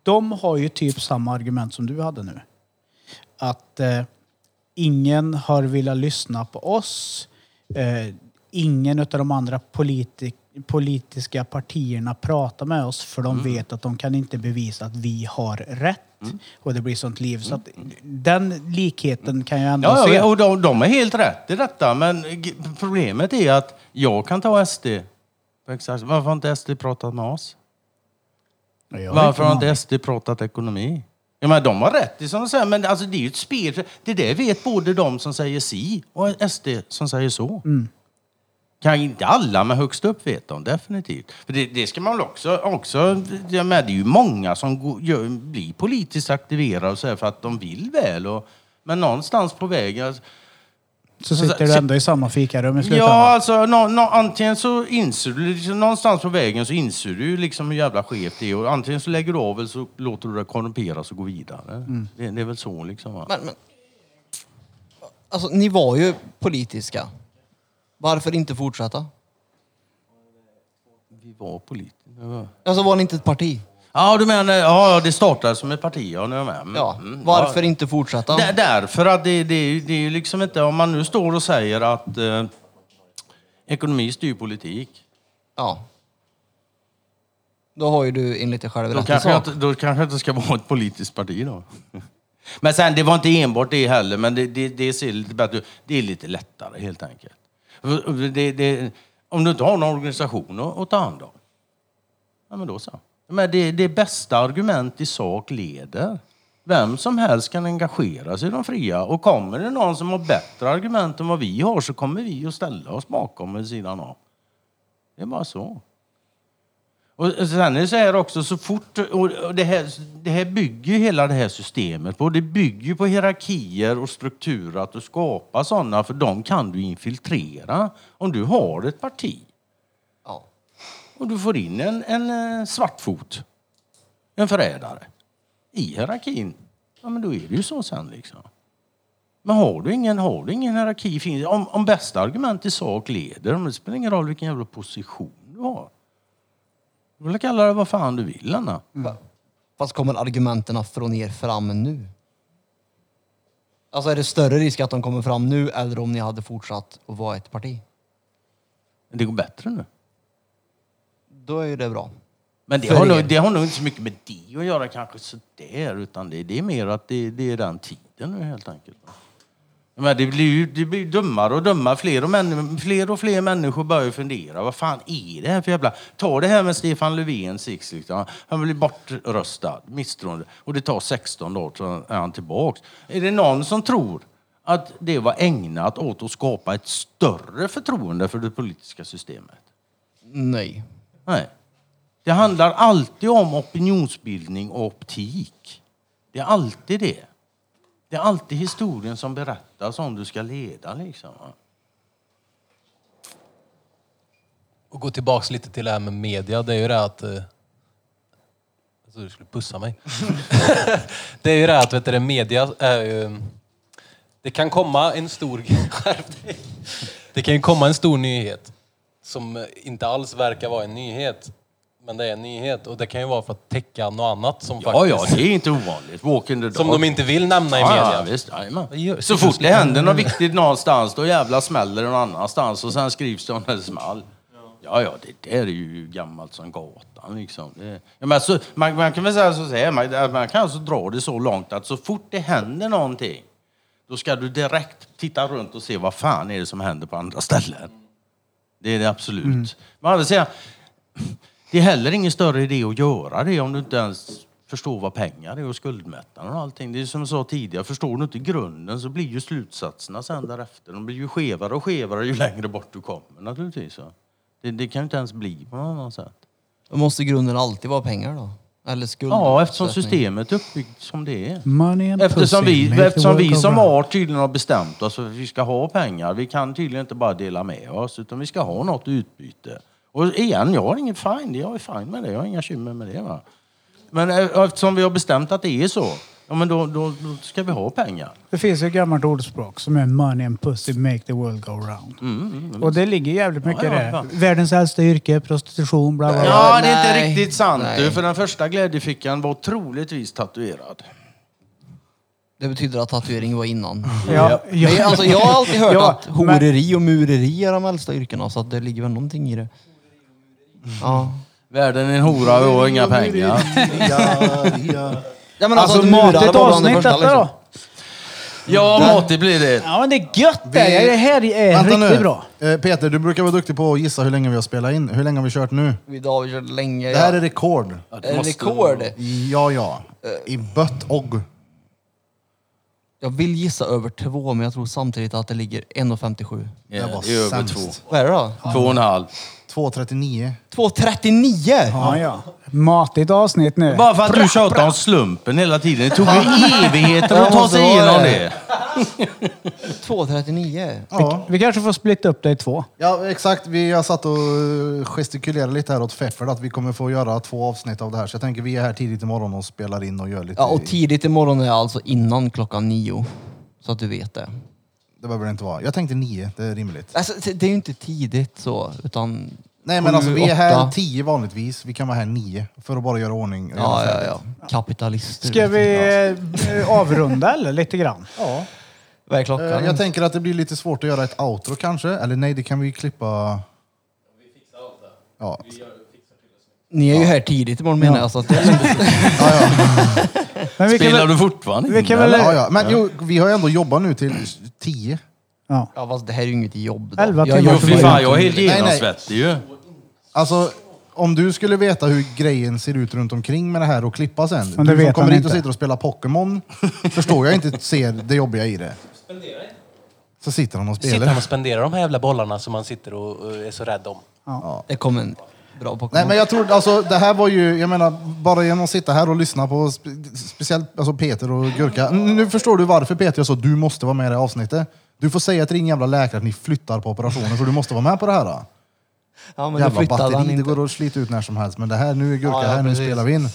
de har ju typ samma argument som du hade nu. Att eh, ingen har velat lyssna på oss. Eh, ingen av de andra politi- politiska partierna pratar med oss för de Mm. vet att de kan inte bevisa att vi har rätt. Och det blir sånt liv. Så att den likheten kan jag ändå Ja, se. ja, och de, de är helt rätt i detta. Men problemet är att jag kan ta SD. Exakt. Varför har inte SD pratat med oss? Ja, jag Varför har inte SD pratat ekonomi? Ja, men de har rätt i som de säger, men alltså, det är ju ett spel. Det där vet både de som säger si och SD som säger så. Kan inte alla, men högst upp vet de definitivt. För det, det ska man också... också ja, men det är ju många som går, gör, blir politiskt aktiverade och så här för att de vill väl. Och, men någonstans på vägen... Alltså, Så sitter du så- ändå i samma fikarum i slutändan. Ja, alltså nå, nå, antingen så inser du, liksom, någonstans på vägen så inser du liksom hur jävla skevt det är och antingen så lägger du av eller så låter du det korrumperas och gå vidare. Det, det är väl så liksom. Va? Men, men, alltså ni var ju politiska. Varför inte fortsätta? Vi var politiker. Alltså var ni inte ett parti? Ja, du menar, ja, det startade som ett parti, ja, nu är jag med. Mm, Ja, mm, varför inte fortsätta? Där, därför att det, det, det är ju liksom inte, om man nu står och säger att eh, ekonomi styr politik, Ja. Då har ju du enligt dig själv då rätt i kanske, jag, sak. inte- då kanske jag inte ska vara ett politiskt parti då. Men sen, det var inte enbart det heller, men det, det, det ser lite bättre ut. Det är lite lättare helt enkelt. Det, det, om du inte har någon organisation att, att ta hand om, ja men då så. Men det, det bästa argument i sak leder. Vem som helst kan engagera sig i de fria. Och kommer det någon som har bättre argument än vad vi har så kommer vi att ställa oss bakom vid sidan av. Det är bara så. Och sen är det så här också, så fort... Och det, här, det här bygger ju hela det här systemet på. Det bygger på hierarkier och strukturer, att du skapar sådana, för de kan du infiltrera. Om du har ett parti Ja. och du får in en, en eh, svartfot, en förrädare, i hierarkin, ja men då är det ju så sen liksom. Men har du ingen, har du ingen hierarki, om, om bästa argument i sak leder, men det spelar ingen roll vilken jävla position du har. Du vill kalla det vad fan du vill, Anna. Fast kommer argumenten från er fram nu? Alltså är det större risk att de kommer fram nu eller om ni hade fortsatt att vara ett parti? Det går bättre nu. Då är ju det bra. Men det För har, er. nog, det har nog inte så mycket med det att göra kanske sådär, utan det, det är mer att det, det är den tiden nu helt enkelt. Men det blir ju det blir dummare och dummare. Fler och, män, fler och fler människor börjar fundera. Vad fan är det här för jävla... Ta det här med Stefan Löfven sist. Liksom. Han blir bortröstad, misstroende. Och det tar 16 dagar så är han tillbaks. Är det någon som tror att det var ägnat åt att skapa ett större förtroende för det politiska systemet? Nej. Nej. Det handlar alltid om opinionsbildning och optik. Det är alltid det. Det är alltid historien som berättas om du ska leda liksom. Och gå tillbaks lite till det här med media. Det är ju det att... eh, trodde du skulle pussa mig. det är ju det att vet du, media är ju... Det kan komma en stor... Det kan ju komma en stor nyhet som eh, inte alls verkar vara en nyhet. Men det är en nyhet och det kan ju vara för att täcka något annat som Ja, faktiskt... ja, det är inte ovanligt. Walk in the dog. Som de inte vill nämna i media. ja, visst. Jajamän. Så fort det händer något viktigt någonstans, då jävla smäller det någon annanstans och sen skrivs det om det small. Ja, ja, det där är ju gammalt som gatan liksom. Det, ja, men så, man, man kan väl säga så här, man, man kan alltså dra det så långt att så fort det händer någonting, då ska du direkt titta runt och se vad fan är det som händer på andra ställen. Det är det absolut. Men å andra sidan, det är heller ingen större idé att göra det om du inte ens förstår vad pengar är och skuldmättnad och allting. Det är som jag sa tidigare, förstår du inte grunden så blir ju slutsatserna sen därefter. De blir ju skevare och skevare ju längre bort du kommer naturligtvis. Det, det kan ju inte ens bli på något annat sätt. Måste grunden alltid vara pengar då? Eller skuld? Ja, eftersom systemet är uppbyggt som det är. Money and Eftersom pussy vi, eftersom vi som art tydligen har bestämt oss för att vi ska ha pengar. Vi kan tydligen inte bara dela med oss utan vi ska ha något utbyte. Och igen, jag har inget fine. Jag är fine med det. Jag har inga bekymmer med det. Va? Men eh, eftersom vi har bestämt att det är så, ja, men då, då, då ska vi ha pengar. Det finns ju ett gammalt ordspråk som är money and pussy make the world go round. och det ligger jävligt mycket Ja, ja, där. ja. Världens äldsta yrke, prostitution, bla bla bla. Ja, det är inte nej. riktigt sant. Nej. Du, för den första glädjefickan var troligtvis tatuerad. Det betyder att tatuering var innan. Ja, ja. Men, alltså, jag har alltid hört Ja, att horeri och mureri är de äldsta yrkena, så att det ligger väl någonting i det. Ja. Världen är en hora och vi har inga pengar. Ja, men Alltså, murare matigt var avsnitt detta liksom. då. Ja, matigt blir det. Ja men det är gött det. Vi- Det här är Vänta riktigt nu. bra. Eh, Peter, du brukar vara duktig på att gissa hur länge vi har spelat in. Hur länge har vi kört nu? Idag har vi kört länge. Det här ja. är rekord. Är det rekord? Ja, ja. I bött och. Jag vill gissa över två, men jag tror samtidigt att det ligger 1,57. Ja, var det över sämst. två. Vad är det då? Två och en halv. 2.39. 2,39! Ja, ja. Matigt avsnitt nu. Bara för att du tjatar om slumpen hela tiden. Det tog ju evigheter att ta sig igenom det. det. 2,39. Ja. Vi kanske får splitta upp det i två. ja, exakt. Vi har satt och gestikulerat lite här åt Feffert att vi kommer få göra två avsnitt av det här. Så jag tänker vi är här tidigt imorgon och spelar in och gör lite. Ja, och tidigt imorgon är alltså innan klockan nio. Så att du vet det. Det behöver det inte vara. Jag tänkte nio, det är rimligt. Alltså, det är ju inte tidigt så, utan Nej men alltså vi är här åtta. tio vanligtvis. Vi kan vara här nio för att bara göra ordning. och Ja, göra ja, färdigt. ja. Kapitalister. Ska vi eh, avrunda eller lite grann? ja. Vad är klockan? Eh, Jag tänker att det blir lite svårt att göra ett outro kanske. Eller nej, det kan vi klippa... Ja. Ni är ju här tidigt imorgon menar jag. Så att det Men vi kan Spelar väl, du fortfarande vi kan väl-? Ja, ja. Men jo, vi har ju ändå jobbat nu till tio. ja. ja, fast det här är ju inget jobb. Då. Elva Jag timmar Jo, för fy fan, jag är helt Nej, nej. genomsvettig ju. Alltså, om du skulle veta hur grejen ser ut runt omkring med det här och klippa sen. Men det du vet som kommer han hit och inte. sitter och spelar Pokémon, förstår jag inte ser det jobbiga i det. Så sitter han och Sitter han spelar. och spenderar de här jävla bollarna som man sitter och, och är så rädd om. Det kommer en bra Pokémon. Nej men jag tror, alltså det här var ju, jag menar, bara genom att sitta här och lyssna på spe, speciellt alltså Peter och Gurka. Nu förstår du varför Peter jag sa du måste vara med i det här avsnittet. Du får säga till din jävla läkare att ni flyttar på operationen för du måste vara med på det här. Då. ja, men det Jävla flyttade han batteri, det inte. går att slita ut när som helst. Men det här, nu är Gurka Ja, ja, här, nu precis. spelar vi in.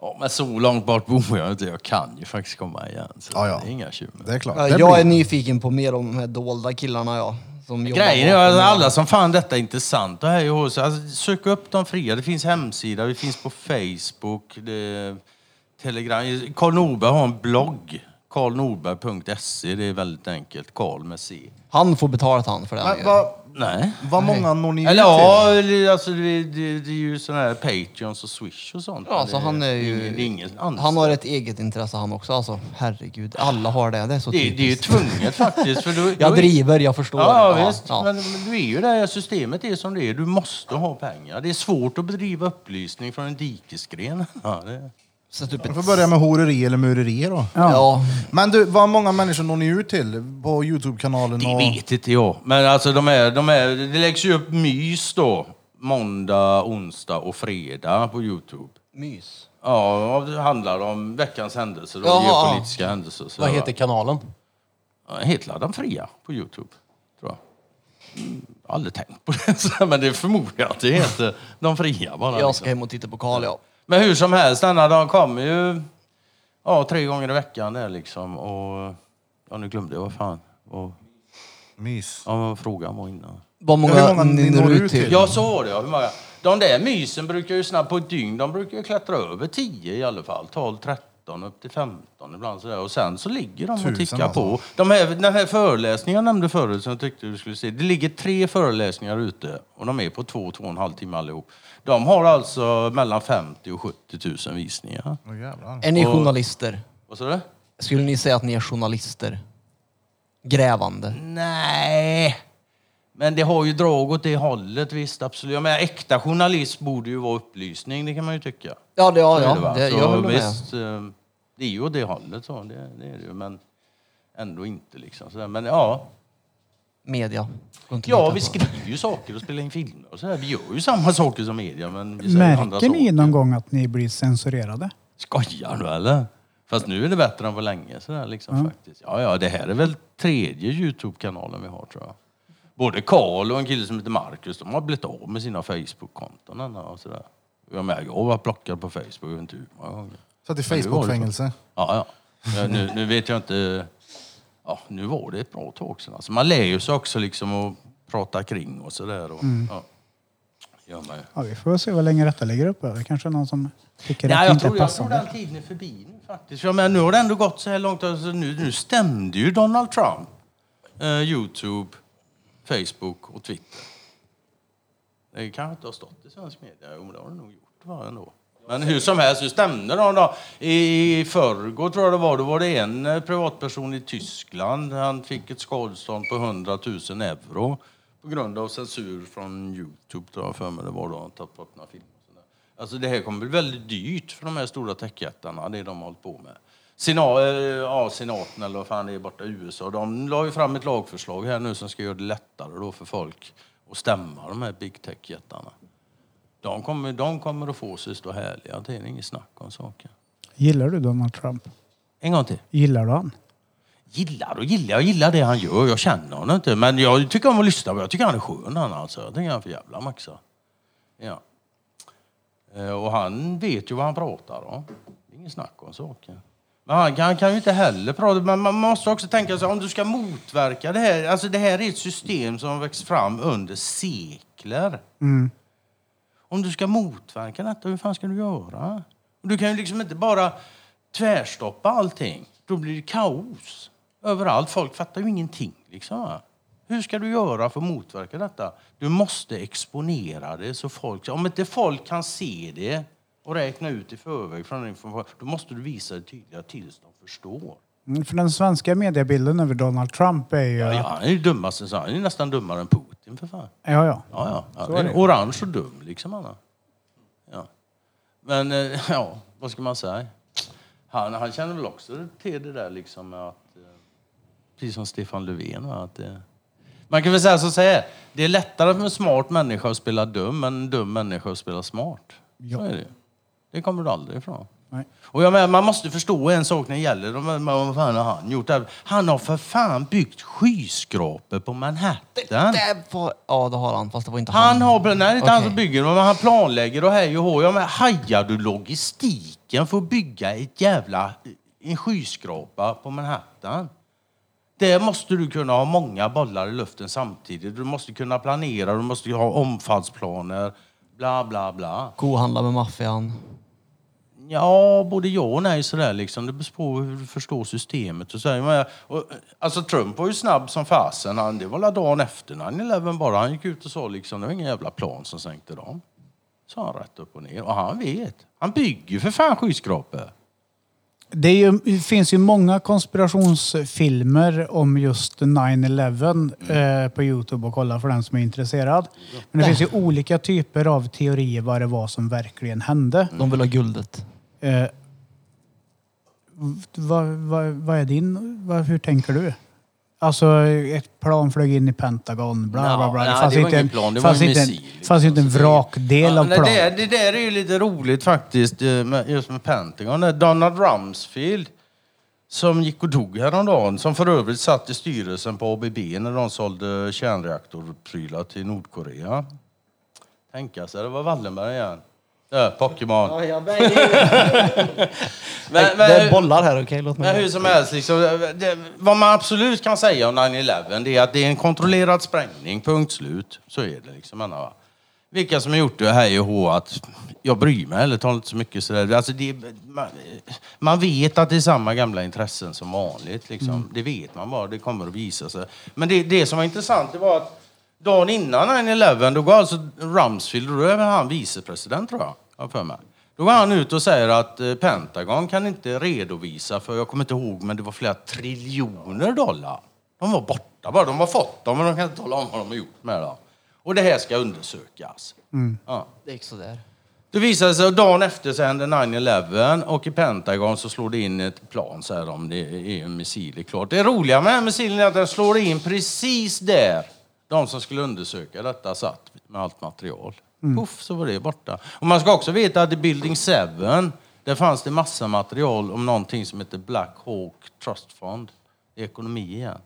Ja, men så långt bort bor jag inte. Jag kan ju faktiskt komma igen. Så Ja, ja. Det är inga tjuv. Det är klart. Ja, jag är nyfiken på mer om de här dolda killarna ja. Som jobbar Grejen är att alla som fann detta intressant, och här är hos, alltså, sök upp de fria. Det finns hemsida, det finns på Facebook, det, Telegram. Karl Norberg har en blogg. karlnorberg.se, det är väldigt enkelt. Karl med C. Han får betalt han för det. Men, vad, Nej. vad många når ni ut Eller till? ja, eller, alltså, det, det, det är ju sådana här Patreons och Swish och sånt. Ja, så det, han är ju... Ingen, det är ingen han har ett eget intresse han också alltså. Herregud, alla har det. Det är så det, det är ju typiskt. tvunget faktiskt. För då, Jag då- driver, jag förstår. Ja, det. visst. Men, men du är ju där, systemet är som det är. Du måste ha pengar. Det är svårt att bedriva upplysning från en dikesgren. Ja, det... Sätt upp Vi ett... får börja med horeri eller mureri då. Ja. Men du, vad många människor når ni ut till på Youtube-kanalen? Det och... vet inte jag. Men alltså de är, de är, det läggs ju upp mys då. Måndag, onsdag och fredag på Youtube. Mys. Ja, det handlar om veckans händelser och Jaha. geopolitiska händelser. Så Vad heter kanalen? Ja, Hetladdan fria på Youtube, tror jag. Mm, aldrig tänkt på det, så- men det förmodar jag att det heter De fria bara. Jag liksom. ska hem och titta på Karl, ja. Men hur som helst, denna dag kommer ju ja, tre gånger i veckan där liksom. Och, ja, nu glömde jag vad fan. Och, Mys. ja, frågan var innan. Vad hur många ni når ut till? Ja, så var det ja. Hur många? De där mysen brukar ju snabbt på ett dygn, de brukar ju klättra över 10 i alla fall. 12, 13, upp till 15 ibland sådär. Och sen så ligger de och tickar alltså. på. De här, den här föreläsningen jag nämnde förut som jag tyckte du skulle se. Det ligger tre föreläsningar ute och de är på två, två och en halv timme allihop. De har alltså mellan 50 och 70 000 visningar. Åh, jävlar. Är ni Och- journalister? Vad sa du? Skulle ni säga att ni är journalister? Grävande? Nej. Men det har ju drag åt det hållet, visst. Absolut. Jag menar, äkta journalist borde ju vara upplysning, det kan man ju tycka. Ja, det, ja, Så är ja. det, va? Det, Så jag håller med. visst, eh, det är ju åt det hållet, så. Det, det är det ju. Men ändå inte liksom. Så men ja, Media. Ja vi skriver ju saker och spelar in filmer och så här. Vi gör ju samma saker som media, men vi säger andra Märker ni saker. någon gång att ni blir censurerade? Skojar du eller? Fast nu är det bättre än på länge sådär liksom faktiskt. Ja, ja, det här är väl tredje Youtube-kanalen vi har tror jag. Både Karl och en kille som heter Marcus, de har blivit av med sina Facebook-konton och sådär. Jag med, jag var plockad på Facebook, jag vet inte hur många gånger. Satt i Facebook-fängelse. Ja, ja. ja nu, nu vet jag inte. Ja, nu var det ett bra tag sedan. Alltså, man lär ju sig också liksom att prata kring och sådär. Och, ja. Gör man ju. Ja, vi får se hur länge detta ligger uppe. Det kanske är någon som tycker Nej, att det jag inte är tror, jag tror passande. den tiden är förbi nu faktiskt. Jag menar, nu har det ändå gått så här långt. Alltså, nu, nu stämde ju Donald Trump eh, Youtube, Facebook och Twitter. Det kanske inte har stått i svensk media. Jo, men det har det nog gjort va, ändå. Men hur som helst, hur stämde de då? I förrgår tror jag det var, då var det en eh, privatperson i Tyskland. Han fick ett skadestånd på 100 000 euro på grund av censur från Youtube, tror jag för mig det var då. Han tagit bort några filmer. och. Alltså det här kommer bli väldigt dyrt för de här stora techjättarna, det de har hållit på med. Sena, eh, ja, senaten eller vad fan det är borta i USA, de la ju fram ett lagförslag här nu som ska göra det lättare då för folk att stämma de här big tech-jättarna. De kommer, de kommer att få sig stå härliga, det är inget snack om saken. Gillar du Donald Trump? En gång till. Gillar du han? Gillar och gillar, jag gillar det han gör. Jag känner honom inte. Men jag tycker om att lyssna på Jag tycker han är skön han alltså. Jag tycker han är för jävla maxa. Ja. Eh, Och han vet ju vad han pratar om. Det är inget snack om saken. Men han kan, han kan ju inte heller prata. Men man måste också tänka sig om du ska motverka det här. Alltså det här är ett system som växt fram under sekler. muskler. Om du ska motverka detta, hur fan ska du göra? Du kan ju liksom inte bara tvärstoppa allting. Då blir det kaos överallt. Folk fattar ju ingenting. Liksom. Hur ska du göra för att motverka detta? Du måste exponera det så folk... Om inte folk kan se det och räkna ut i förväg från information, då måste du visa det tydliga tills de förstår. Mm, För den svenska mediebilden över Donald Trump är ju... Ja, Ja, ja, han är ju dummaste, så han är nästan dummare än Putin för fan. ja. Ja, ja. ja det är är det. orange och dum liksom. Han. Ja. Men eh, ja, vad ska man säga? Han, han känner väl också till det där liksom att... eh, Precis som Stefan Löfven. Att, eh, man kan väl säga så säga, det är lättare för en smart människa att spela dum än en dum människa att spela smart. Så är det ju. Det kommer du aldrig ifrån. Nej. Och jag menar, man måste förstå en sak när det gäller vad fan har han gjort. där? Han har för fan byggt skyskrapor på Manhattan. Det var, ja, det har han. Fast det var inte han. Han har, nej det är inte han som bygger men han planlägger och hej och hå. Ja, men hajar du logistiken för att bygga ett jävla, en skyskrapa på Manhattan? Där måste du kunna ha många bollar i luften samtidigt. Du måste kunna planera, du måste ha omfallsplaner, bla bla bla. Kohandla med maffian. Ja, både ja och nej sådär liksom. Det beror på hur du förstår systemet och så. här. Men, och, alltså Trump var ju snabb som fasen. Han, det var la dagen efter 9-11 bara. Han gick ut och sa liksom, det var ingen jävla plan som sänkte dem. Sa han rätt upp och ner. Och han vet. Han bygger ju för fan skyskrapor. Det, ju, det finns ju många konspirationsfilmer om just 9-11 eh, på Youtube att kolla för den som är intresserad. Men det finns ju olika typer av teorier vad det var som verkligen hände. De vill ha guldet. Eh, vad, vad, vad är din... Vad, hur tänker du? Alltså ett plan flög in i Pentagon, bla bla bla. Det fanns det var inte en, ingen plan, det var fanns en inte en, missil, liksom. fanns inte en Så det- vrakdel av nej, planet. det, det där är ju lite roligt faktiskt, eh, med, just med Pentagon. Där Donald Rumsfeld, som gick och dog häromdagen, som för övrigt satt i styrelsen på ABB när de sålde kärnreaktorprylar till Nordkorea. Tänka sig, det var Wallenberg igen. Ja, Pokémon. men, det är bollar här, okej? Låt men mig... hur som helst, liksom, det, vad man absolut kan säga om 9-11 det är att det är en kontrollerad sprängning, punkt slut. Så är det liksom. Anna, va? Vilka som har gjort det, hej och hå, att jag bryr mig eller tar inte så mycket sådär. Alltså det, man, man vet att det är samma gamla intressen som vanligt. Liksom. Det vet man bara, det kommer att visa sig. Men det, det som var intressant det var att dagen innan 9-11 då går alltså Rumsfeld, och då är han vicepresident tror jag, jag för mig. Då går han ut och säger att eh, Pentagon kan inte redovisa för, jag kommer inte ihåg, men det var flera triljoner dollar. De var borta bara, de har fått dem men de kan inte tala om vad de har gjort med dem. Och det här ska undersökas. Ja. Det gick sådär. Det visade sig att dagen efter så hände 9-11 och i Pentagon så slår det in ett plan, säger de. Det är en missil, det är klart. Det roliga med den missilen är att den slår in precis där de som skulle undersöka detta satt med allt material. Puff, så var det borta. Och man ska också veta att i Building 7, där fanns det massa material om någonting som heter Black Hawk Trust Fund. ekonomi igen.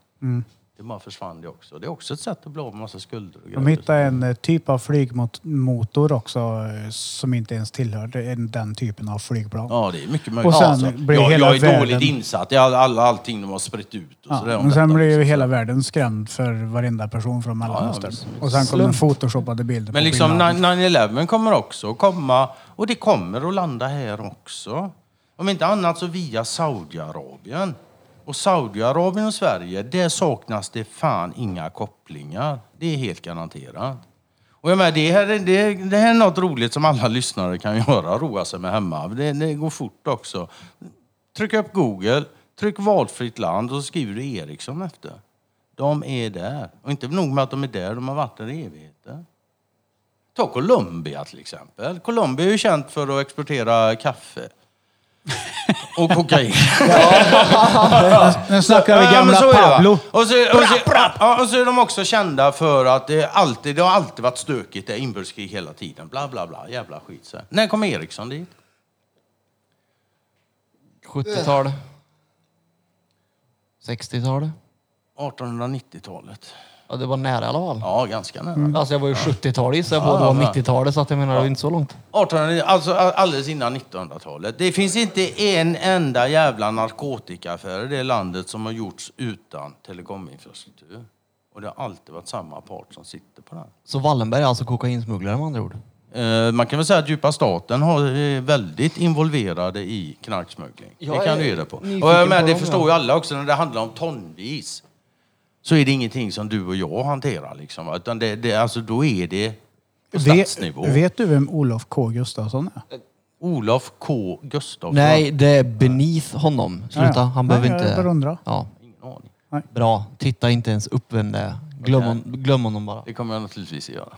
Det bara försvann det också. Det är också ett sätt att bli av med massa skulder och De grejer. hittade en eh, typ av flygmotor också eh, som inte ens tillhörde en- den typen av flygplan. Ja, det är mycket möjligt. Och sen alltså. blir jag, hela jag är världen- dåligt insatt i all, all, allting de har spritt ut. Och Ja, sådär om men sen detta blev ju också. hela världen skrämd för varenda person från Mellanöstern. visst. och sen kom den photoshopade bilder Men på liksom bin Laden. 9-11 kommer också att komma och det kommer att landa här också. Om inte annat så via Saudiarabien. Och Saudiarabien och Sverige, där saknas det fan inga kopplingar. Det är helt garanterat. Och jag menar, det, här, är- det, det här är något roligt som alla lyssnare kan göra, roa sig med hemma. Det, det går fort också. Tryck upp Google, tryck valfritt land och så skriver du Ericsson efter. De är där. Och inte nog med att de är där, de har varit där i evigheter. Ta Colombia till exempel. Colombia är ju känt för att exportera kaffe. Och kokain. Nu snackar vi Ja, gamla så är det, va? Pablo. Och så, och, så, ja, och så är de också kända för att det, alltid, det har alltid varit stökigt, det är inbördeskrig hela tiden. Bla, bla, bla. Jävla skit. Så. När kom Ericsson dit? 70-tal. 60-tal. 1890-talet. Ja, det var nära i alla fall. Ja, ganska nära. Alltså jag var ju 70-talig så jag Ja, var då ja. 90-talet så att jag menar det var inte så långt. 1800, alltså alldeles innan 1900-talet. Det finns inte en enda jävla narkotikaaffär i det landet som har gjorts utan telekominfrastruktur. Och det har alltid varit samma part som sitter på den. Så Wallenberg är alltså kokainsmugglare med andra ord? Eh, Man kan väl säga att djupa staten har, är väldigt involverade i knarksmuggling. Jag det kan är du ge dig på. Och nyfiken jag menar, på det dem, förstår ju alla också när det handlar om tonvis. Så är det ingenting som du och jag hanterar liksom. Utan det, det, alltså, då är det på Vet, statsnivå. vet du vem Olof K Gustafsson är? Olof K Gustafsson. Nej, det är beneath honom. Sluta, Ja, ja. han behöver Nej, jag inte... bara undrar. Ja, Ingen aning. bra. Titta inte ens upp vem det är. Glöm, hon, glöm honom bara. Det kommer jag naturligtvis att göra.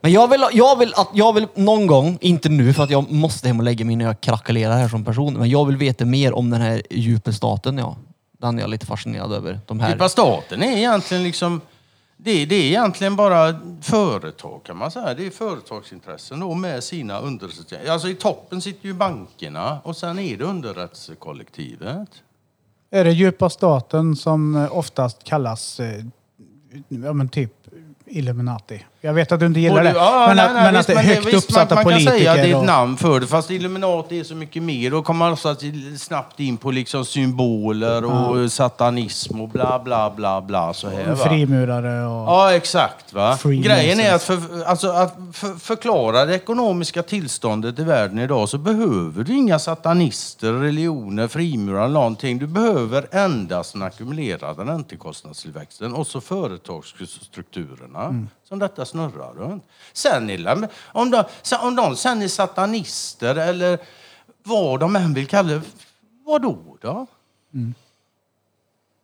Men jag vill, jag, vill att, jag vill någon gång, inte nu för att jag måste hem och lägga mig när jag krackelerar här som person, men jag vill veta mer om den här djupa staten. Ja. Den är jag lite fascinerad över. De här. Djupa staten är egentligen liksom det, det är egentligen bara företag kan man säga. Det är företagsintressen då med sina underrättelser. Alltså i toppen sitter ju bankerna och sen är det underrättelsekollektivet. Är det djupa staten som oftast kallas eh, ja, men typ Illuminati? Jag vet att du inte gillar Både- det. ja, men nej, att, nej, men visst, att det är högt visst, uppsatta man, man politiker. kan säga och- namn för det. Fast Illuminati är så mycket mer. Då kommer man att snabbt in på liksom symboler och satanism och bla bla bla bla så här va. frimurare och... Ja, exakt. Va? Grejen är att, för, alltså, att för, förklara det ekonomiska tillståndet i världen idag så behöver du inga satanister, religioner, frimurare eller någonting. Du behöver endast den ackumulerade räntekostnadstillväxten och så företagsstrukturerna som detta snurrar runt. Sen är om, de, om de sen är satanister eller vad de än vill kalla det, vad då? då?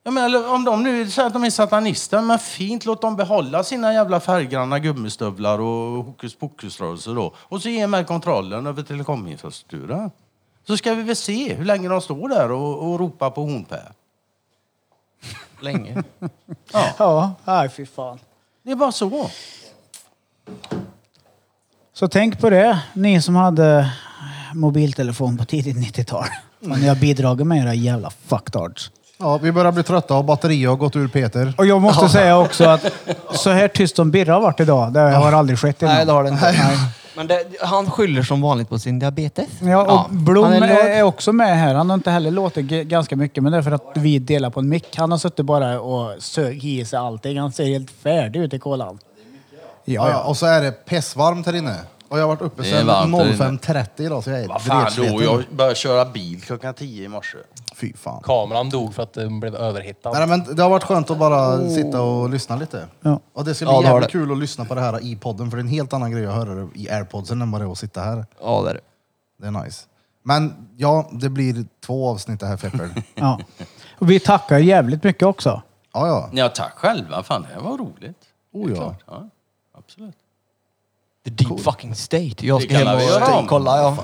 Ja, men, eller, om de nu säger att de är satanister, men fint, låt dem behålla sina jävla färggranna gummistövlar och hokus pokus-rörelser då. Och så ge mig kontrollen över telekominfrastrukturen. Så ska vi väl se hur länge de står där och, och ropar på hornpä. Länge. Ja, nej fy fan. Det är bara så. Så tänk på det, ni som hade mobiltelefon på tidigt 90-tal. Fan, Ni har bidragit med era jävla fucktards. Ja, vi börjar bli trötta och batteriet har gått ur Peter. Och jag måste säga också att så här tyst som Birra har varit idag, det har aldrig skett innan. Nej, det har det inte. Men det, han skyller som vanligt på sin diabetes. Ja, och Blom han är, är låg. också med här. Han har inte heller låtit g- ganska mycket, men det är för att vi delar på en mick. Han har suttit bara och sög i sig allting. Han ser helt färdig ut i kolan. Ja, Ja, ja. ja. Och så är det pissvarmt här inne. Och jag har varit uppe Det är sedan varmt här inne. 05.30 idag så jag är Vad fan då? Jag började köra bil klockan tio i morse. Fy fan. Kameran dog för att den blev överhittad. Nej, men det har varit skönt att bara sitta och lyssna lite. Ja. Och det ska Ja, bli det har jävligt det. kul att lyssna på det här i podden för det är en helt annan grej att höra det i airpodsen än vad det är att sitta här. Ja, det är det. Det är nice. Men ja, det blir två avsnitt det här Feppel. Ja. Och vi tackar jävligt mycket också. ja, ja. Ja, tack själva. Fan, det här var roligt. Oh, Det är ja. klart. ja. Absolut. The deep fucking state. Jag ska hem och om. kolla. Ja.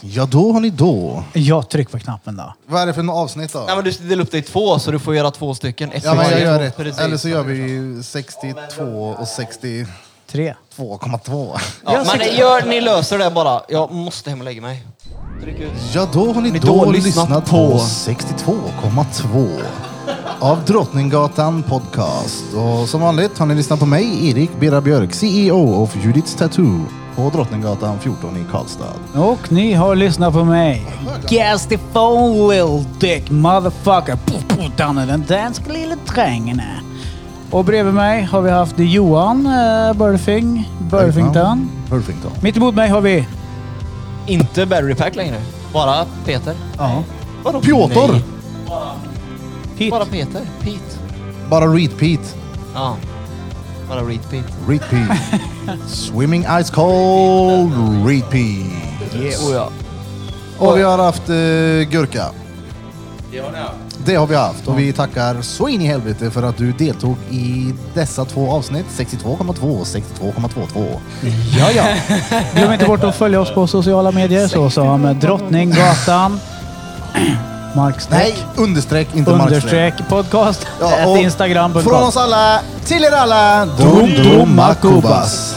Ja, då har ni då. Jag trycker på knappen då. Vad är det för avsnitt då? Nej, men du ska dela upp det i två så du får göra två stycken. Ett Ja, men jag gör ett. Precis. Eller så gör vi 62 och 62,2. Tre. Ja, men gör, ni löser det bara. Jag måste hem och lägga mig. Tryck ut. Ja, då har ni Ni då, då lyssnat, lyssnat på på 62,2 av Drottninggatan Podcast. Och som vanligt har ni lyssnat på mig, Erik Birra Björk, CEO of Judiths Tattoo på Drottninggatan 14 i Karlstad. Och ni har lyssnat på mig. Gas the phone little dick motherfucker. I den danska lilla trängen. Och bredvid mig har vi haft Johan uh, Burfing, Burfington. Burfington. Mitt emot mig har vi... Inte battery pack längre. Bara Peter. Ja. Vadå? Piotr! Nej, Pete. Bara Peter. Pete. Bara repeat. Ja. Bara read Pete. Repeat. Swimming ice cold repeat. Yes. Oh, ja. Och vi har haft eh, gurka. Det har ni haft. Det har vi haft och vi tackar så in i helvete för att du deltog i dessa två avsnitt. 62,2 och 62,22. Ja, ja. Glöm inte bort att följa oss på sociala medier såsom Drottninggatan, Markstreck, Nej, understreck, inte markstreck. understreck podcast, ja, och Instagram.com. Från oss alla till er alla, Dum Dum Makubas.